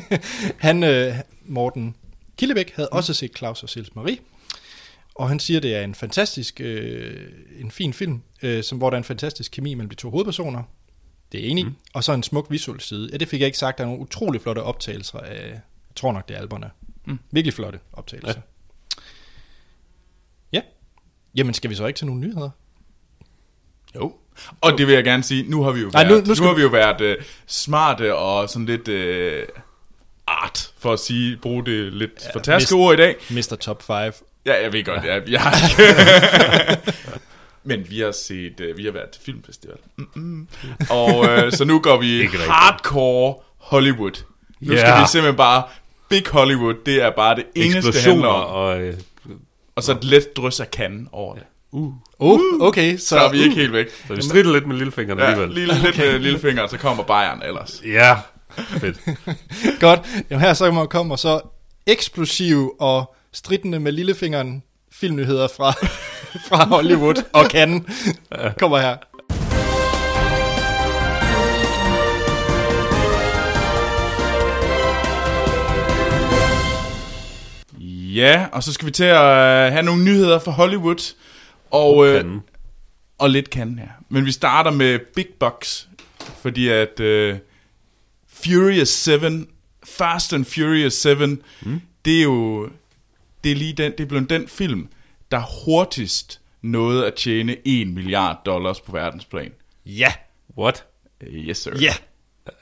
han, øh, Morten Killebæk, havde også set Claus og Sils Marie. Og han siger, det er en fantastisk, øh, en fin film, øh, som, hvor der er en fantastisk kemi mellem de to hovedpersoner. Det er enig. Mm. Og så en smuk visuel side. Ja, det fik jeg ikke sagt. Der er nogle utrolig flotte optagelser af, jeg tror nok, det er alberne. Mm. Virkelig flotte optagelser. Ja. Jamen, skal vi så ikke til nogle nyheder? Jo. Og det vil jeg gerne sige, nu har vi jo Nej, været, nu- nu, nu skal nu har vi jo været uh, smarte og sådan lidt uh, art, for at sige, bruge det lidt ja, for tærske mist- ord i dag. Mr. Top 5. Ja, jeg ved godt, ja, har ikke. Men vi har set, uh, vi har været til filmfestival. Mm-mm. Og uh, så nu går vi hardcore Hollywood. Nu Ja. skal vi simpelthen bare, Big Hollywood, det er bare det eneste, det handler om. og... Øh, Og så et let drys af kan over det. uh, Oh, okay. Så, Så er vi ikke helt væk. så vi strider lidt med lillefingeren Ja, alligevel. lige lidt med lillefinger, og så kommer Bayern ellers. Ja, fedt. Godt. Jamen her så kommer så eksplosiv og stridende med lillefingeren filmnyheder fra, fra Hollywood og Cannes. Kommer her. Ja, og så skal vi til at øh, have nogle nyheder fra Hollywood. Og, øh, Kan. og lidt kan, ja. Men vi starter med Big Bucks, fordi at øh, Furious 7, Fast and Furious 7, mm. det er jo det er lige den, det er blevet den film, der hurtigst nåede at tjene 1 milliard dollars på verdensplan. Ja. What? Uh, yes, sir. Ja.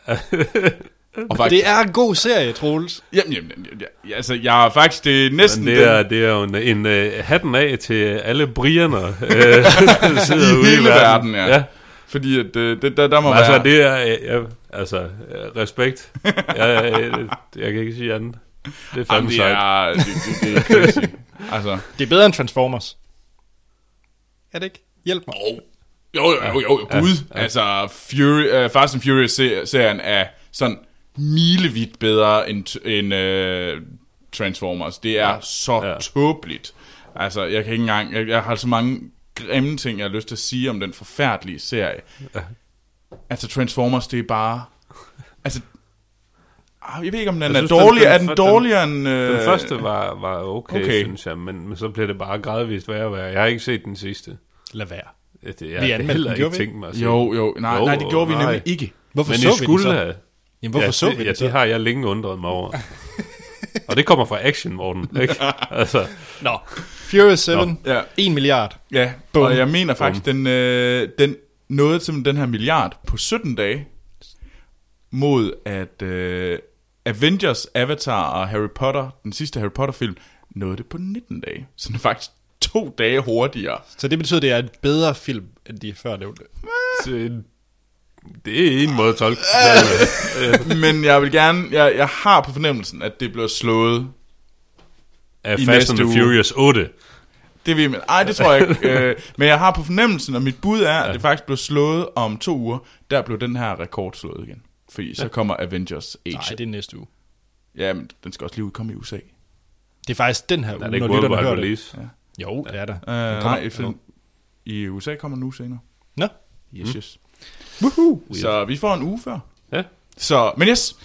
Og faktisk, Det er en god serie, Troels. Jamen, jamen, jamen, ja, altså, jeg er faktisk, det er næsten det er, det er jo en, en uh, hatten af til alle brierne, uh, der sidder I ude hele i verden. verden, ja. ja. Fordi at, øh, det, der, der må Altså, være... det er, ja, altså, øh, respekt. Jeg, jeg, jeg kan ikke sige andet. Det er Jamen, fandme det, sejt. er, det, det, det er crazy. altså, Det er bedre end Transformers. Er det ikke? Hjælp mig. jo, jo, jo, jo, jo gud. Altså, Fury, uh, Fast and Furious-serien er sådan milevidt bedre end, end uh, Transformers. Det er så Ja. ja. tåbeligt. Altså, jeg kan ikke engang... Jeg, jeg har så mange grimme ting, jeg har lyst til at sige om den forfærdelige serie. Altså, Transformers, det er bare... Altså, ah, jeg ved ikke, om den Jeg er synes, den- dårlig. den- er den den- dårligere end... Øh, Den første var, var okay, okay. synes jeg, men, men så blev det bare gradvist værre og værre. Jeg har ikke set den sidste. Lad være. Det, jeg Vi anmeldte heller den, ikke tænkt mig at se. Jo, jo, nej, Jo, nej, det gjorde vi nej. nemlig ikke. Hvorfor men så vi den skulle så? have. Jamen, hvorfor ja, så det, vi ja, det så? det har jeg længe undret mig over. og det kommer fra Action, Morten. Ikke? Altså, Nå. Furious 7. Nå. Ja. 1 milliard. Ja, Bum. og jeg mener faktisk, den, øh, den nåede til den her milliard på 17 dage, mod at øh, Avengers, Avatar og Harry Potter, den sidste Harry Potter-film, nåede det på 19 dage. Så den er faktisk to dage hurtigere. Så det betyder, at det er et bedre film, end de før nævnte. Det, er en måde at tolke. Men jeg vil gerne, jeg, jeg har på fornemmelsen, at det bliver slået. af I Fast and næste the uge. Furious 8. Det vil, ej, det tror jeg ikke. øh, men jeg har på fornemmelsen, og mit bud er, at det faktisk blev slået om to uger. Der blev den her rekord slået igen. Fordi så kommer Avengers Age. Nej, det er næste uge. Ja, men den skal også lige udkomme i USA. Det er faktisk den her Er uge, når lytterne hører det. release? Jo, det er der. Uh, kommer- nej, i, film, i USA kommer den uge senere. Nå. Yes, yes. Woohoo. Så vi får en uge før. Ja. Så, men yes.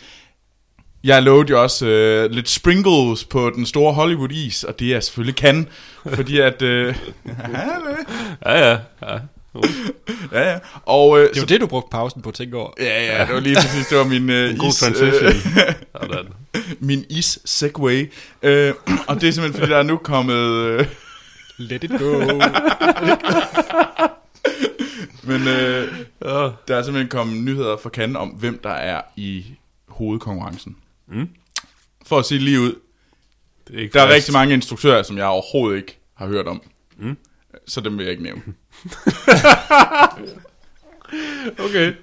Jeg lovede jo også øh, lidt sprinkles på den store Hollywood-is, og det er selvfølgelig kan, fordi at... Øh, Ja, ja. ja. Uh, ja, ja. Og, øh, Det var så, det, du brugte pausen på at tænke over. ja, ja, det var lige præcis, det var min øh, god is, transition. Øh, min is segway. Øh, og det er simpelthen, fordi der er nu kommet... Øh, Let it go. men øh, Ja. der er simpelthen kommet nyheder fra Cannes om, hvem der er i hovedkonkurrencen. Mm. For at sige lige ud, Det er ikke der er fast. rigtig mange instruktører, som jeg overhovedet ikke har hørt om. Mm. Så dem vil jeg ikke nævne. Okay.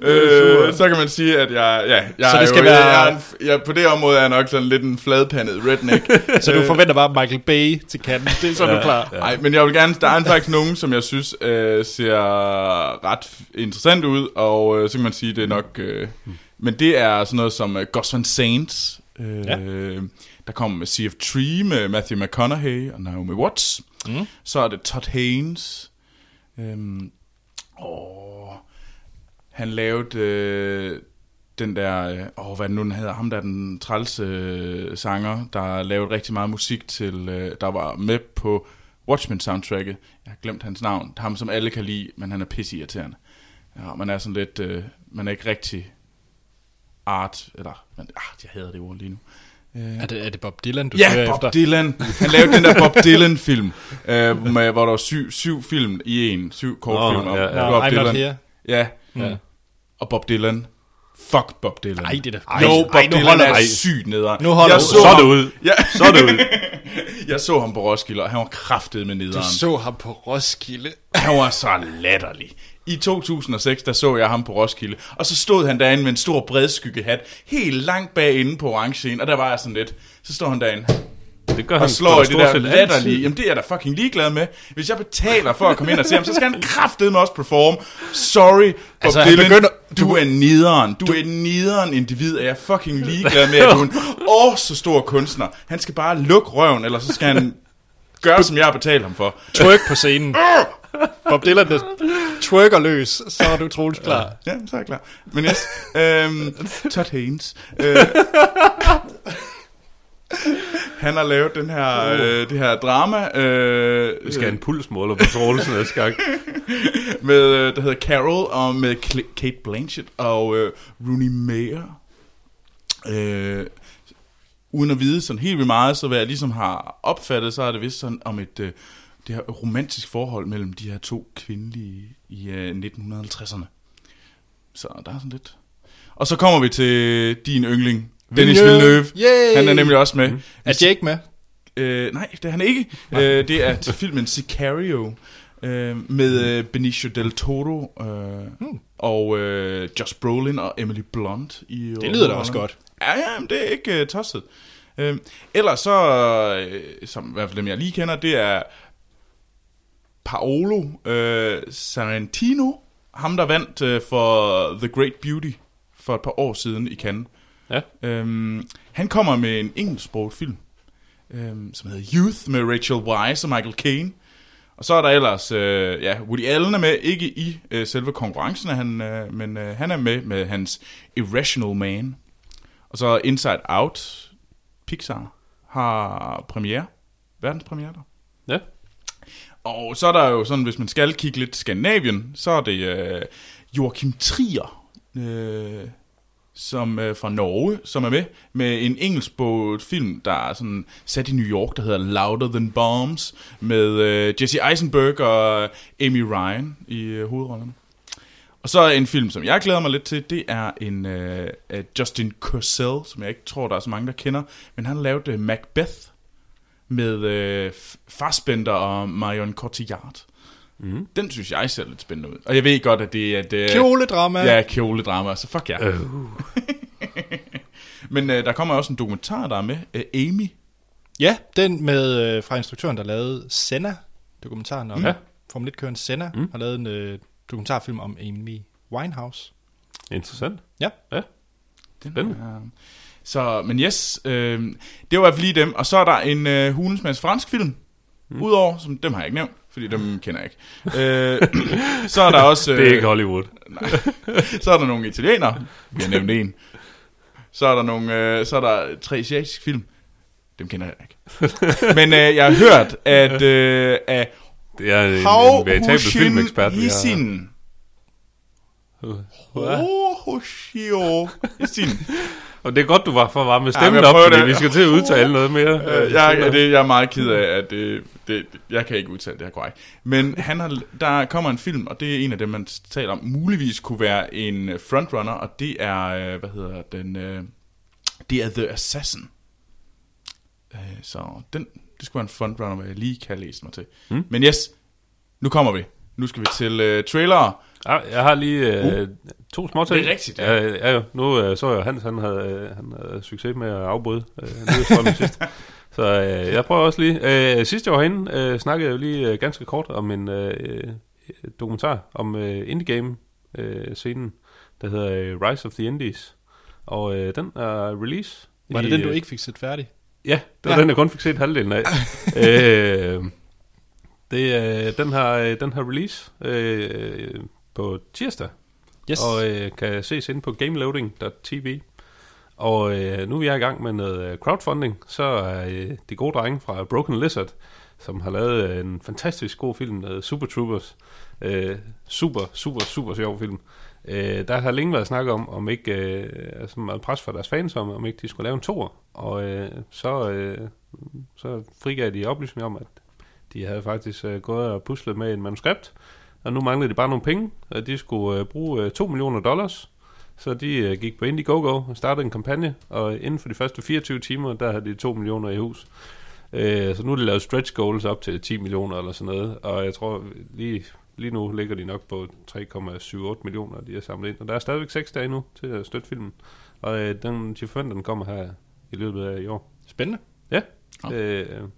øh, så kan man sige, at jeg, ja, jeg Så det er skal jo, være- jeg, en, jeg, på det område er jeg nok sådan lidt en fladpandet redneck. Så du forventer bare Michael Bay til kanten. Det er så ja, du klar. Nej, men jeg vil gerne, der er faktisk nogen, som jeg synes øh, ser ret interessant ud, og øh, så kan man sige, det er nok... Øh, men det er sådan noget som øh, Gus Van Sant, øh, Ja. ja. der kommer med Sea of Tree med Matthew McConaughey og Naomi Watts. Mm. Så er det Todd Haynes. Øhm, og han lavede øh, den der, øh, åh, hvad nu den hedder, ham der er den trælse øh, sanger, der lavede rigtig meget musik til, øh, der var med på Watchmen soundtracket. Jeg har glemt hans navn. Det ham, som alle kan lide, men han er pisseirriterende. Ja, man er sådan lidt, øh, man er ikke rigtig art, eller, men, ah, jeg hader det ord lige nu. Øh, Er det, er det Bob Dylan, du Ja, Bob efter? Dylan. Han lavede den der Bob Dylan-film, øh, med, hvor der var syv, syv film i en, syv kortfilm Nå, om ja. Nå, Bob I'm Dylan. Ja, Ja. Og Bob Dylan. Fuck Bob Dylan. Ej, det er da... Ej, jo, Bob ej, nu Dylan holder er du. sygt nederen. Nu holder jeg du. så, Så det ud. Ja. Så det ud. jeg så ham på Roskilde, og han var kraftet med Du nederen. så ham på Roskilde. Han var så latterlig. I 2006, der så jeg ham på Roskilde, og så stod han derinde med en stor bredskyggehat, helt langt baginde på orange og der var jeg sådan lidt, så står han derinde, Det gør og han slår i det der latterlige. Jamen det er jeg da fucking ligeglad med. Hvis jeg betaler for at komme ind og se ham, så skal han kraftedeme også performe. Sorry, Bob Altså, Dylan, begynder- du, er nederen. Du, er et nederen individ, og jeg er fucking ligeglad med, at du er en åh, så stor kunstner. Han skal bare lukke røven, eller så skal han gøre, som jeg har betalt ham for. Twerk på scenen. Bob Dylan, twerker løs, så er du troligt klar. Ja, så er jeg klar. Men yes, øhm, Todd Haynes. Øh, han har lavet den her, øh, det her drama, øh, Vi skal have en pulsmåler på Troelsen af skak. med, øh, der hedder Carol, og med Cl- Kate Blanchett og øh, Rooney Mara. Øh, uden at vide sådan helt vildt meget, så hvad jeg ligesom har opfattet, så er det vist sådan om et øh, det her romantisk forhold mellem de her to kvindelige i øh, 1950'erne. Så der er sådan lidt... Og så kommer vi til din yndling, Dennis Villeneuve. Yay! Han er nemlig også med. Mm. Er Jake med? Øh, nej, det er han ikke. Øh, det er til filmen Sicario øh, med øh, Benicio del Toro øh, Hmm. og øh, Josh Brolin og Emily Blunt. I Det lyder da også godt. Ja, ja, men det er ikke uh, tosset. Øh, ellers så, øh, som i hvert fald dem jeg lige kender, det er Paolo øh, Sorrentino, ham der vandt øh, for The Great Beauty for et par år siden i Cannes. Ja. Øhm, han kommer med en engelsksproget film, øhm, som hedder Youth med Rachel Weisz og Michael Caine. Og så er der ellers, øh, ja, Woody Allen er med, ikke i øh, selve konkurrencen, han, øh, men øh, han er med med hans Irrational Man. Og så Inside Out, Pixar, har premiere, verdenspremiere der. Ja. Og så er der jo sådan, hvis man skal kigge lidt Skandinavien, så er det øh, Joachim Trier, øh, som øh, fra Norge, som er med med en engelsk film, der er sådan sat i New York, der hedder Louder Than Bombs, med øh, Jesse Eisenberg og Amy Ryan i øh, hovedrollerne. Og så en film, som jeg glæder mig lidt til, det er en øh, Justin Kurzel, som jeg ikke tror, der er så mange, der kender, men han lavede øh, Macbeth med øh, Fassbender og Marion Cotillard. Mm. Den synes jeg ser lidt spændende ud. Og jeg ved godt, at det er... Et, Kjoledrama. Ja, kjoledrama, så fuck ja. Øh. Men øh, der kommer også en dokumentar, der er med. Øh, Amy. Ja, den med øh, fra instruktøren, der lavede Senna, dokumentaren om Ja. ja. Formel 1-køren Senna, Mm. mm. har lavet en øh, dokumentarfilm om Amy Winehouse. Interessant. Ja. Den Spændende. er, så, men yes, øh, det var i hvert fald lige dem. Og så er der en øh, Hulens Mads fransk film. Mm. Udover, som dem har jeg ikke nævnt, fordi dem kender jeg ikke. Øh, så er der også... Det er ikke Hollywood. så er der nogle italienere. Vi har nævnt en. Så er der nogle, øh, så er der tre asiatiske film. Dem kender jeg ikke. Men øh, jeg har hørt, at øh, at Det er en, Hav en veritabel filmekspert. vi har. Hoshio Hisin. Og det er godt, du var for varme med Ja, stemmen men jeg op, fordi det. vi skal til at udtale noget mere. Øh, jeg, er- det, jeg er meget ked af, at det, det, jeg kan ikke udtale det her korrekt. Men han har, der kommer en film, og det er en af dem, man taler om, muligvis kunne være en øh, frontrunner, og det er, øh, hvad hedder den, øh, det er The Assassin. Øh, Så den, det skulle være en frontrunner, hvad jeg lige kan læse mig til. Mm. Men yes, nu kommer vi. Nu skal vi til uh, trailere. Ja, jeg har lige øh, to små ting. Det er rigtigt, ja. ja. ja, nu øh, så jeg, Hans han havde, øh, han havde succes med at afbryde øh, nyhedsstrømmen sidst. Så øh, jeg prøver også lige. Øh, sidste år herinde øh, snakkede jeg jo lige øh, ganske kort om en øh, øh, dokumentar om øh, indie-game-scenen, der hedder øh, Rise of the Indies. Og øh, den er release. Var det i, den, du øh, ikke fik set færdig? Ja, det var Ja. den, jeg kun fik set halvdelen af. øh, det, øh, den, har, øh, den har release øh, på tirsdag, Yes. og øh, kan ses inde på gameloading.tv. Og øh, nu er jeg i gang med noget øh, crowdfunding, så er øh, de gode drenge fra Broken Lizard, som har lavet øh, en fantastisk god film, øh, Super Troopers. Øh, super, super, super sjov film. Øh, der har længe været snak om, om ikke, øh, altså meget pres fra deres fans om, om ikke de skulle lave en toer. Og øh, så, øh, så frigav de oplysninger om, at de havde faktisk øh, gået og puslet med en manuskript, og nu manglede de bare nogle penge, og de skulle øh, bruge øh, 2 millioner dollars. Så de øh, gik på Indiegogo og startede en kampagne, og inden for de første 24 timer, der havde de 2 millioner i hus. Øh, så nu er de lavet stretch goals op til 10 millioner eller sådan noget, og jeg tror lige, lige nu ligger de nok på 3,78 millioner, de har samlet ind. Og der er stadigvæk 6 dage nu til at støtte filmen, og øh, den, de forventer, den kommer her i løbet af i år. Spændende. Ja, Nå. øh,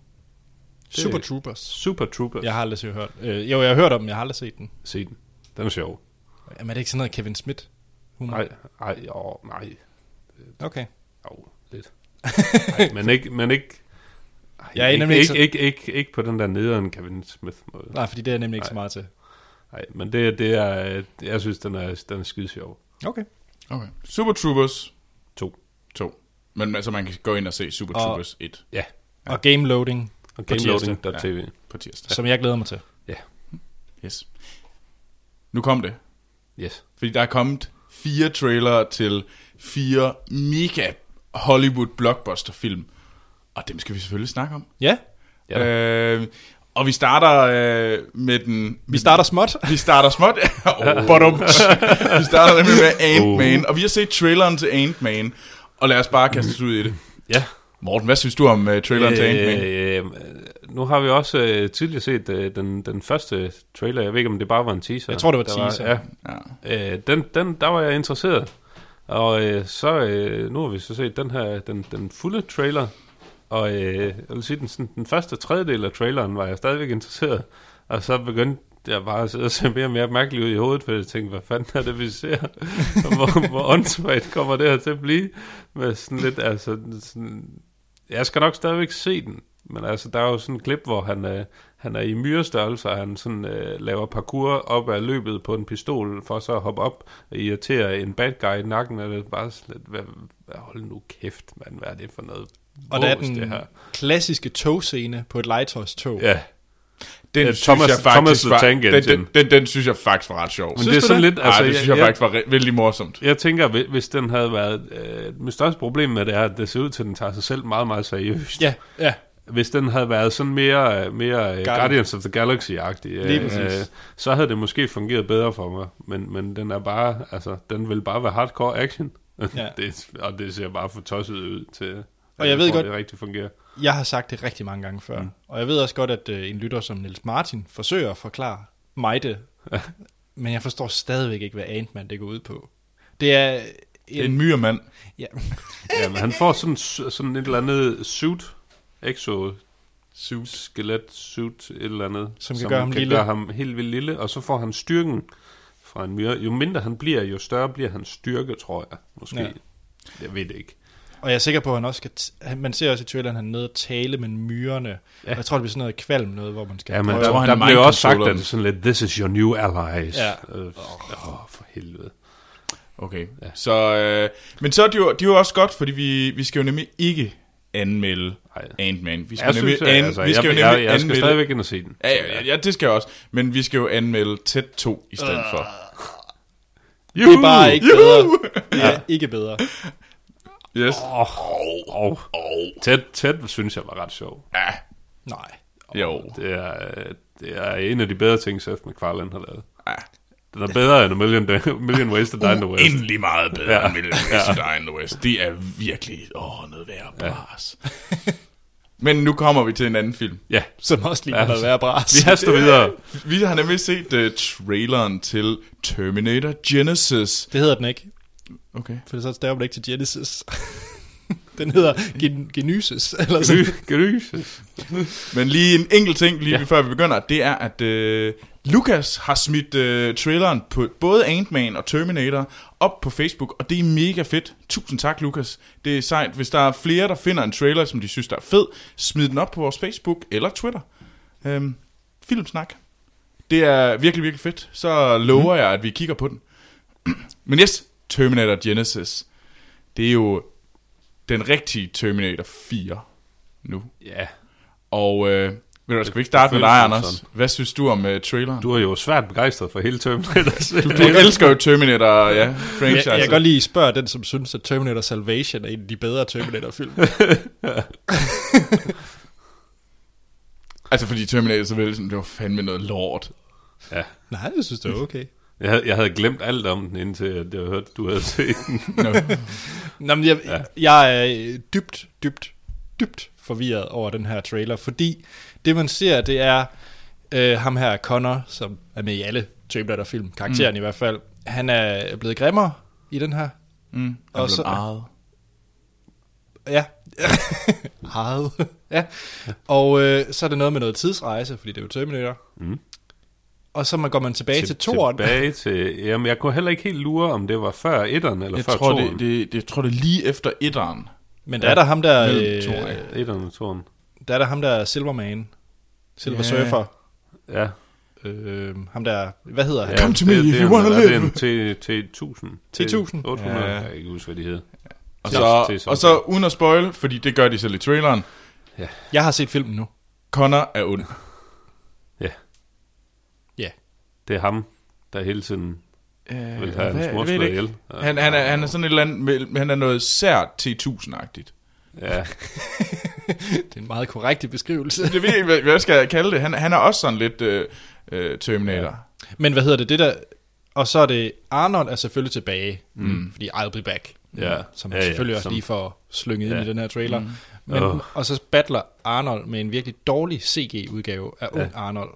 Super Troopers. Super Troopers. Jeg har aldrig set hørt. Øh, jo, jeg har hørt om den, jeg har aldrig set den. Se den. Den er sjov. Jamen, er det ikke sådan noget Kevin Smith? Humor? Nej, nej, jo, nej. Okay. Jo, lidt. Nej, men ikke, men ikke, ej, Jeg er ikke, nemlig ikke, ikke ikke, ikke, ikke, på den der nederen Kevin Smith måde. Nej, fordi det er nemlig ikke Nej. så meget til. Nej, men det, det er, jeg synes, den er, den er skide sjov. Okay. Okay. Super Troopers To. 2. Men altså, man kan gå ind og se Super Og- Troopers 1 Ja, Ja. Og game loading, På tirsdag. gameloading.tv. på tirsdag. ja. som jeg glæder mig til. Yes. Nu kom det. Yes. Fordi der er kommet fire trailere til fire mega Hollywood blockbuster film. Og dem skal vi selvfølgelig snakke om. Ja, Ja, øh, og vi starter øh, med den... vi starter småt. Vi starter småt. oh, bottom. vi starter med Ant-Man. Og vi har set traileren til Ant-Man. Og lad os bare kaste os ud i det. ja. Morten, hvad synes du om uh, traileren til Ant-Man? Øh, nu har vi også øh, tidligere set øh, den, den første trailer. Jeg ved ikke, om det bare var en teaser. Jeg tror, det var Der teaser. ja, Ja. Øh, den, den, der var jeg interesseret. Og øh, så, øh, nu har vi så set den her, den, den fulde trailer. Og øh, jeg vil sige, den, sådan, den første tredjedel af traileren var jeg stadigvæk interesseret. Og så begyndte jeg bare at sidde og se mere og mere mærkeligt ud i hovedet, for jeg tænkte, hvad fanden er det, vi ser? Hvor, hvor åndssvagt kommer det her til at blive? Med sådan lidt, altså, sådan, jeg skal nok stadigvæk se den. Men altså, der er jo sådan en klip, hvor han, øh, han er i myrestørrelse, og han sådan, øh, laver parkour op ad løbet på en pistol, for så at hoppe op og irritere en bad guy i nakken, og det er bare sådan lidt, hvad, hvad, hold nu kæft, mand, hvad er det for noget Og der er den det her? klassiske togscene på et legetøjstog. Ja, Den Ja, synes Thomas- jeg faktisk Thomas the var, Tank den, Engine. den, den, den synes jeg faktisk var ret sjov. men Synes det er sådan lidt, Altså, altså, det synes jeg, jeg, faktisk var vældig morsomt. jeg tænker, hvi- hvis den havde været, øh, mit største problem med det er, at det ser ud til, at den tager sig selv meget, meget seriøst. Ja, ja. Hvis den havde været sådan mere, øh, mere Guardians. Guardians. Guardians of the Galaxy-agtig, Lige præcis. så havde det måske fungeret bedre for mig. Men, men den er bare, altså, den vil bare være hardcore action. Ja. det, og det ser bare for tosset ud til, at Og jeg ved tror, godt- det rigtig fungerer. Jeg har sagt det rigtig mange gange før. Mm. Og jeg ved også godt, at øh, en lytter som Niels Martin forsøger at forklare mig det. Men jeg forstår stadigvæk ikke, hvad Ant-Man det går ud på. Det er Det er en... en myremand. Ja, Ja, men han får sådan, sådan et eller andet suit, exo Suit. skelet suit, et eller andet, Som kan gøre ham lille. gøre ham helt vildt lille, og så får han styrken fra en myre. Jo mindre han bliver, jo større bliver hans styrke, tror jeg, måske. Ja. Jeg ved det ikke. Og jeg er sikker på, at han også skal... T- man ser også i traileren, at han er nede og tale med myrerne. Ja. Ja. Og jeg tror, det bliver sådan noget kvalm noget, hvor man skal... Ja, men der, der er blev også sagt, mind-controller. at det er sådan lidt, this is your new allies. Ja. Øh, Åh, for helvede. Okay. Ja. Så, øh, men så er det jo, det er jo også godt, fordi vi, vi skal jo nemlig ikke anmelde Ej. Ant-Man. Vi skal Jeg nemlig, synes, an, altså, vi skal jeg, jo nemlig jeg, jeg skal anmelde... stadigvæk ind og se den. Ja, ja, ja, det skal jeg også. Men vi skal jo anmelde tæt 2 i stedet for. Det er bare ikke bedre. Det er ikke bedre. Yes. Åh, oh, oh. Tæt, tæt synes jeg var ret sjov. Ja, Nej. jo. Det er, øh, det er en af de bedre ting, Seth MacFarlane har lavet. Ja. Den er bedre end A Million, million Ways to Die in the West. Endelig meget bedre Ja. ja. end Million Ways to Die in the West. Det er virkelig åh, noget værd bras. Men nu kommer vi til en anden film. Ja, Som også lige Ja, ja, noget være bras. vi haster videre. Vi har nemlig set uh, traileren til Terminator Genesis. Det hedder den ikke, Okay. for så staver man ikke til Genesis. den hedder Gen- Genesis, eller sådan. Gryses. Men lige en enkelt ting, lige Ja. før vi begynder, det er, at uh, Lucas har smidt uh, traileren på både Ant-Man og Terminator op på Facebook, og det er mega fedt. Tusind tak, Lucas. Det er sejt. Hvis der er flere, der finder en trailer, som de synes, der er fed, smid den op på vores Facebook eller Twitter. Um, filmsnak. Det er virkelig, virkelig fedt. Så lover jeg, at vi kigger på den. Men yes, Terminator Genesis. Det er jo den rigtige Terminator 4 nu. Ja, Og øh, ved du, skal vi ikke starte med dig, Anders? sådan. Hvad synes du om uh, traileren? du er jo svært begejstret for hele Terminator. Du, du elsker jo Terminator, ja, Jeg, franchise. jeg kan godt lige spørge den, som synes, at Terminator Salvation er en af de bedre Terminator-film. Altså, fordi Terminator så vel, det var fandme noget lort. Ja. Nej, jeg synes, det er okay. Jeg havde, jeg havde glemt alt om den, indtil jeg hørte, du havde set den. Nå, men jeg, Ja. jeg er øh, dybt, dybt, dybt forvirret over den her trailer, fordi det man ser, det er øh, ham her, Connor, som er med i alle Terminator-film, karakteren mm. i hvert fald. Han er blevet grimmere i den her. Mm. Og så-. Ejet. Ja. Ejet. ja. Og øh, så er det noget med noget tidsrejse, fordi det er jo Terminator. Mm. Og så man går man tilbage til, til toren. Tilbage til... Jamen, jeg kunne heller ikke helt lure, om det var før etteren eller Jeg før tror, toeren. det, det, det, jeg tror, det er lige efter etteren. Men der er der ham der... Øh, toeren, ja. Etteren og toeren. der er der ham der Silverman. Silver Ja. Surfer. Ja. Øh, ham der... Hvad hedder han? ja Come to det- me if er you wanna en- live. Det er en T- T1000. T1000. 800. Ja. Jeg kan ikke huske, hvad de hed. Og Til- så, til og så uden at spoil, fordi det gør de selv i traileren, Jeg har set filmen nu. Connor er ond. Ja. Det er ham, der hele tiden Øh, vil have jeg det ikke. ihjel. Ja. Han, han, er, han er sådan et eller andet, han er noget sært T1000-agtigt. Ja. Det er en meget korrekt beskrivelse. Jeg ved ikke, hvad, skal jeg kalde det. Han, han er også sådan lidt øh, øh, Terminator. Ja. Men hvad hedder det? det der, og så er det, Arnold er selvfølgelig tilbage, mm. fordi I'll be back. Ja. Som Ja, ja, ja, selvfølgelig også som- lige får slynget ind Ja. i den her trailer. Mm. Men, Åh. Og så battler Arnold med en virkelig dårlig CG-udgave af ung Arnold.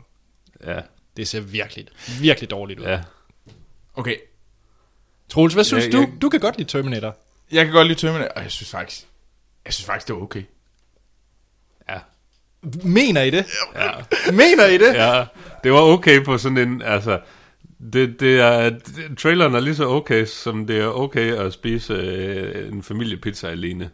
Ja. Det ser virkelig, virkelig dårligt ud. Ja. Okay, Troels, hvad synes Ja, du? jeg- Du kan godt lide Terminator. jeg kan godt lide Terminator, og jeg synes faktisk, jeg synes faktisk, det var okay. Ja. Mener I det? Ja. Mener I det? ja. Det var okay på sådan en, altså... Det, det er, det, traileren er lige så okay, som det er okay at spise øh, en familiepizza alene.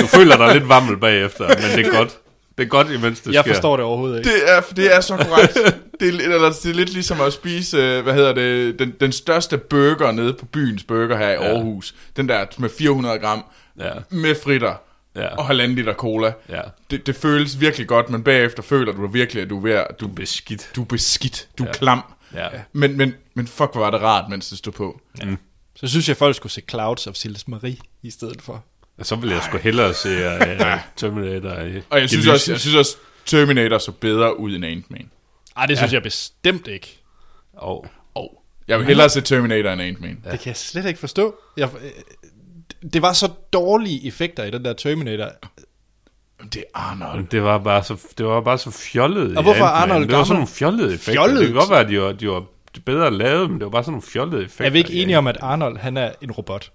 Du føler dig lidt vammel bagefter, men det er godt. Det er godt, imens det Jeg sker. forstår det overhovedet ikke. Det er, det er så korrekt. det, er, lidt- eller, det er lidt ligesom at spise, øh, hvad hedder det, den, den største burger nede på byens burger her i Ja. Aarhus. Den der med 400 gram, Ja. med fritter Ja. og halvanden liter cola. Ja. Det, det føles virkelig godt, men bagefter føler du virkelig, at du er ved at, du, Beskidt. du er beskidt, du er Ja. klam. Ja. Men, men, men fuck, hvor var det rart, mens det stod på. Så synes jeg, folk skulle se Clouds of Silas Marie i stedet for. Og så vil jeg sgu hellere se uh, Terminator i Og jeg synes, også, jeg synes også, Terminator så bedre ud end Ant-Man. Ej, det synes ja. jeg bestemt ikke. Og, Og jeg vil hellere se Terminator end Ant-Man. Ja. Det kan jeg slet ikke forstå. Jeg, øh, det var så dårlige effekter i den der Terminator. Det er Arnold. det var bare så, det var bare så fjollet. Og hvorfor Ant-Man. Arnold Det var sådan nogle fjollede effekter. Fjollet? Det kan godt være, at de var, de var bedre lavet, men det var bare sådan nogle fjollede effekter. Er vi ikke i enige om, at Arnold han er en robot?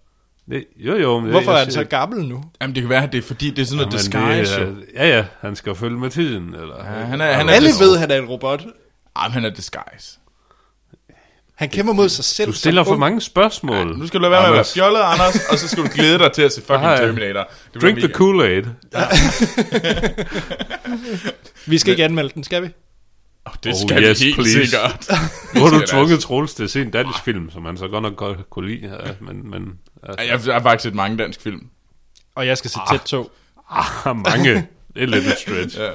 Det, jo, jo. Men Hvorfor jeg er han så gammel nu? Jamen, det kan være, at det er fordi, det er sådan noget disguise. det, er- Ja, ja, han skal følge med tiden. Eller, Ja, han er- han er- Alle det- ved, at han er en robot. Jamen, han er disguise. Han kæmper mod sig selv. Du stiller for mange spørgsmål. Nu skal du lade være med at være Anders. fjollet, Anders, og så skal du glæde dig til at se fucking. Terminator. Det Drink the Kool-Aid. Vi skal ikke anmelde den, skal vi? Oh, det Oh, skal vi yes, helt please. sikkert. Nu har du tvunget altså. Troels til at se en dansk film, som han så godt nok godt kunne lide. Ja, men, men altså, Ej, Jeg har faktisk set mange dansk film. Og jeg skal se tæt to. ah, mange. Det er lidt et stretch. Ja.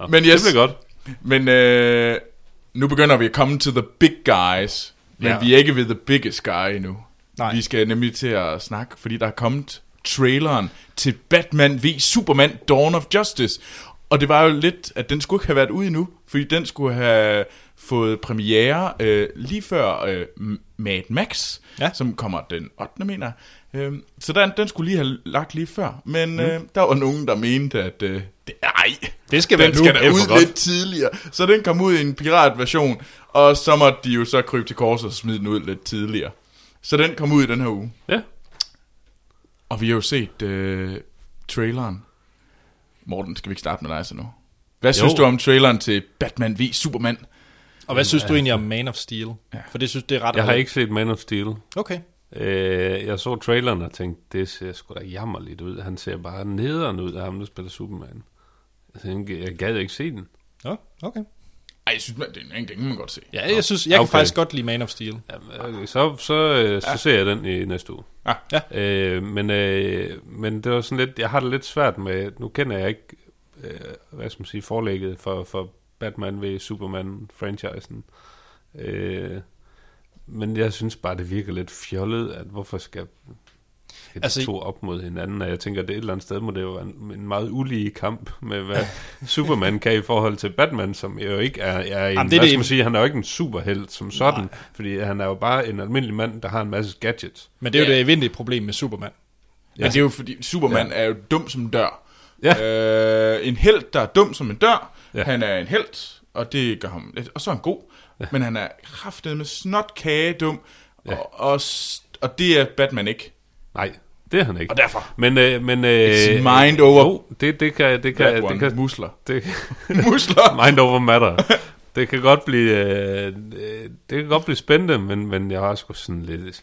Nå, Men yes. Det bliver godt. Men øh, nu begynder vi at komme to the big guys. Men Ja. vi er ikke ved the biggest guy endnu. Nej. Vi skal nemlig til at snakke, fordi der er kommet traileren til Batman v Superman Dawn of Justice. Og det var jo lidt, at den skulle ikke have været ude endnu, fordi den skulle have fået premiere øh, lige før øh, Mad Max, Ja. som kommer den 8. mener øh, Så den, den skulle lige have lagt lige før. Men mm. øh, der var nogen, der mente, at øh, det Nej, Det skal den være nu. skal er for ud godt. lidt tidligere. Så den kom ud i en piratversion, og så måtte de jo så krybe til korset og smide den ud lidt tidligere. Så den kom ud i den her uge. Ja. Og vi har jo set øh, traileren. Morten, skal vi ikke starte med dig så nu? Hvad synes Jo. du om traileren til Batman v Superman? Og hvad synes du egentlig om Man of Steel? Ja. For det synes det er ret Jeg har ikke set Man of Steel. Okay. Øh, jeg så traileren og tænkte, det ser sgu da jammerligt ud. Han ser bare nederen ud af ham, der spiller Superman. Jeg, tænkte, jeg gad ikke se den. Ja, okay. Ej, jeg synes, man, det, er en- det kan man godt se. Ja, jeg synes, jeg kan Okay. faktisk godt lide Man of Steel. Jamen, okay, så, så, øh, så ser jeg den i næste uge. Ja. Ja. Øh, men, øh, men det var sådan lidt, jeg har det lidt svært med, nu kender jeg ikke, øh, hvad skal man sige, forlægget for, for Batman ved Superman-franchisen. Øh, men jeg synes bare, det virker lidt fjollet, at hvorfor skal de Altså, to op mod hinanden, og jeg tænker, at det et eller andet sted må det jo være en, en meget ulige kamp med, hvad Superman kan i forhold til Batman, som jo ikke er, er en, Jamen, det er hvad skal man sige, han er jo ikke en superhelt som sådan, Nej. fordi han er jo bare en almindelig mand, der har en masse gadgets. Men det er jo Ja. det evindelige problem med Superman. Men det er jo fordi, Superman ja. er jo dum som en dør. Ja. Øh, en held, der er dum som en dør. Ja. Ja. Han er en held, og det gør ham lidt. Og så er han god. Ja. Men han er kraftet med snot kage dum. Ja. Ja. Og, og, og det er Batman ikke. Nej, det er han ikke. Og derfor. Men, øh, men øh, It's mind over Jo, det, det kan, det kan, det kan, Musler. det, Musler. mind over matter. Det kan godt blive, øh, øh, det kan godt blive spændende, men, men jeg var sgu sådan lidt,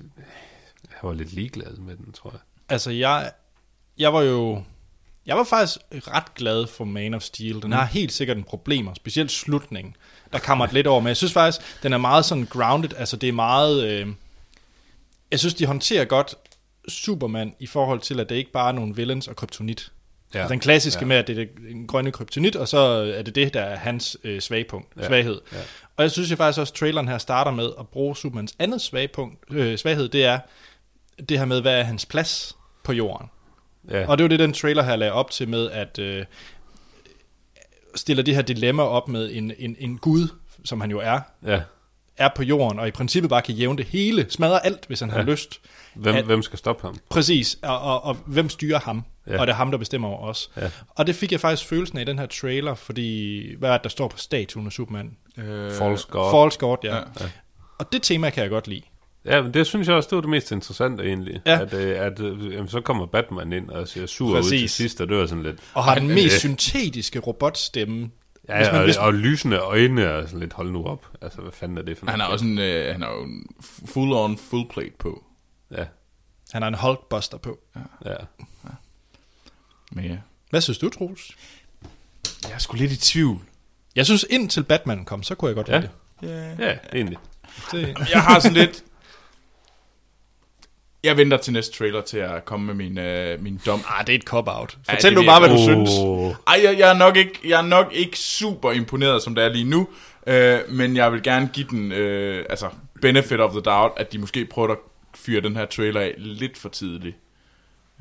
jeg var lidt ligeglad med den, tror jeg. Altså, jeg, jeg var jo... Jeg var faktisk ret glad for Man of Steel. Den har helt sikkert en problemer, specielt slutningen. Der kommer lidt over, men jeg synes faktisk, den er meget sådan grounded. Altså, det er meget... Øh, jeg synes, de håndterer godt Superman i forhold til, at det ikke bare er nogle villains og kryptonit. Ja. Altså, den klassiske ja. med, at det er en grønne kryptonit, og så er det det, der er hans øh, svagpunkt, ja. Svaghed. Ja. Og jeg synes jeg faktisk også, at traileren her starter med at bruge Supermans andet svagpunkt, øh, svaghed, det er det her med, hvad er hans plads på jorden. Ja, Og det var det, den trailer her lagde op til med, at øh, stiller de her dilemma op med en, en, en gud, som han jo er, ja. Er på jorden, og i princippet bare kan jævne det hele, smadre alt, hvis han ja. har lyst. Hvem, At- hvem skal stoppe ham? Præcis, og, og, og hvem styrer ham? Ja. Og det er ham, der bestemmer over os. Ja. Og det fik jeg faktisk følelsen af i den her trailer, fordi, hvad er det, der står på statuen af Superman? Øh, False God. False God, ja. Ja. ja. Og det tema kan jeg godt lide. Ja, men det synes jeg også, det var det mest interessante egentlig. Ja. At, øh, at øh, jamen, så kommer Batman ind og ser sur ud Præcis. til sidst, og det var sådan lidt... Og har den Øh. mest syntetiske robotstemme. Ja, Hvis man- og, hvis- og lysende øjne og sådan lidt, hold nu op. Altså, hvad fanden er det for Han har noget? også en, øh, han har jo en full on full plate på. Ja, Han har en Hulkbuster på. ja. Men ja. Hvad synes du, Troels? Jeg er sgu lidt i tvivl. Jeg synes, indtil Batman kom, så kunne jeg godt Ja. lide Ja. Ja, egentlig. det. det. Jeg har sådan lidt... Jeg venter til næste trailer til at komme med min, øh, min dom. Ah, det er et cop-out. Ja, Fortæl det nu bare, hvad du godt. synes. Ej, jeg, jeg, er nok ikke, jeg er nok ikke super imponeret, som det er lige nu. Øh, men jeg vil gerne give den øh, altså benefit of the doubt, at de måske prøver at fyre den her trailer af lidt for tidligt.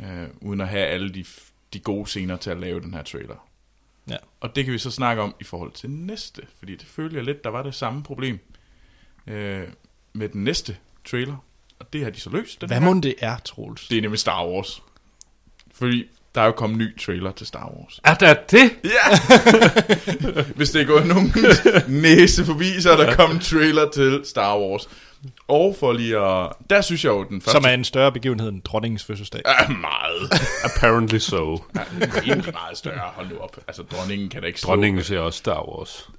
Øh, uden at have alle de, de gode scener til at lave den her trailer. Ja. Og det kan vi så snakke om i forhold til næste. Fordi det føler jeg lidt, der var det samme problem øh, med den næste trailer. Og det har de så løst. Den Hvad her må det er, Troels? Det er nemlig Star Wars. Fordi der er jo kommet en ny trailer til Star Wars. Er der det? Ja! Hvis det er gået nogen næse forbi, så er der kommet en trailer til Star Wars. Og for lige at... Der synes jeg jo, den første... Som er en større begivenhed end dronningens fødselsdag. er meget. Apparently so. Ja, egentlig meget større. Hold nu op. Altså, dronningen kan da ikke. Dronningen ser også Star Wars.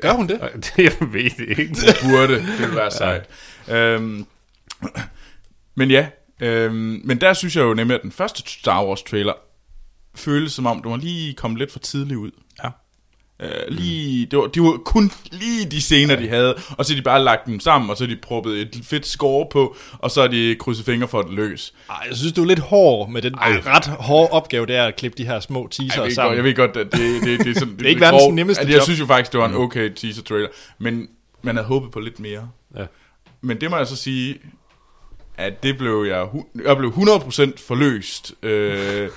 Gør hun det? Jeg ved det ikke. burde. Det ville være sejt. Øhm, men ja, øhm, men der synes jeg jo nemlig, at den første Star Wars trailer føles som om, du var lige kommet lidt for tidligt ud. Ja. Øh, lige, det, var, det var kun lige de scener, de havde, og så har de bare lagt dem sammen, og så har de proppet et fedt score på, og så har de krydset fingre for at det lykkes. Ej, jeg synes, du er lidt hård med den Ej. ret hårde opgave, det er at klippe de her små teaser Jeg ved, godt, sammen. jeg ved godt, at det, det, det, er sådan, det, ikke lidt verdens grov. nemmeste Altså, Jeg job. synes jo faktisk, det var en okay teaser trailer, men man havde håbet på lidt mere. Ja. Men det må jeg så sige, at det blev jeg, jeg blev 100% forløst, øh,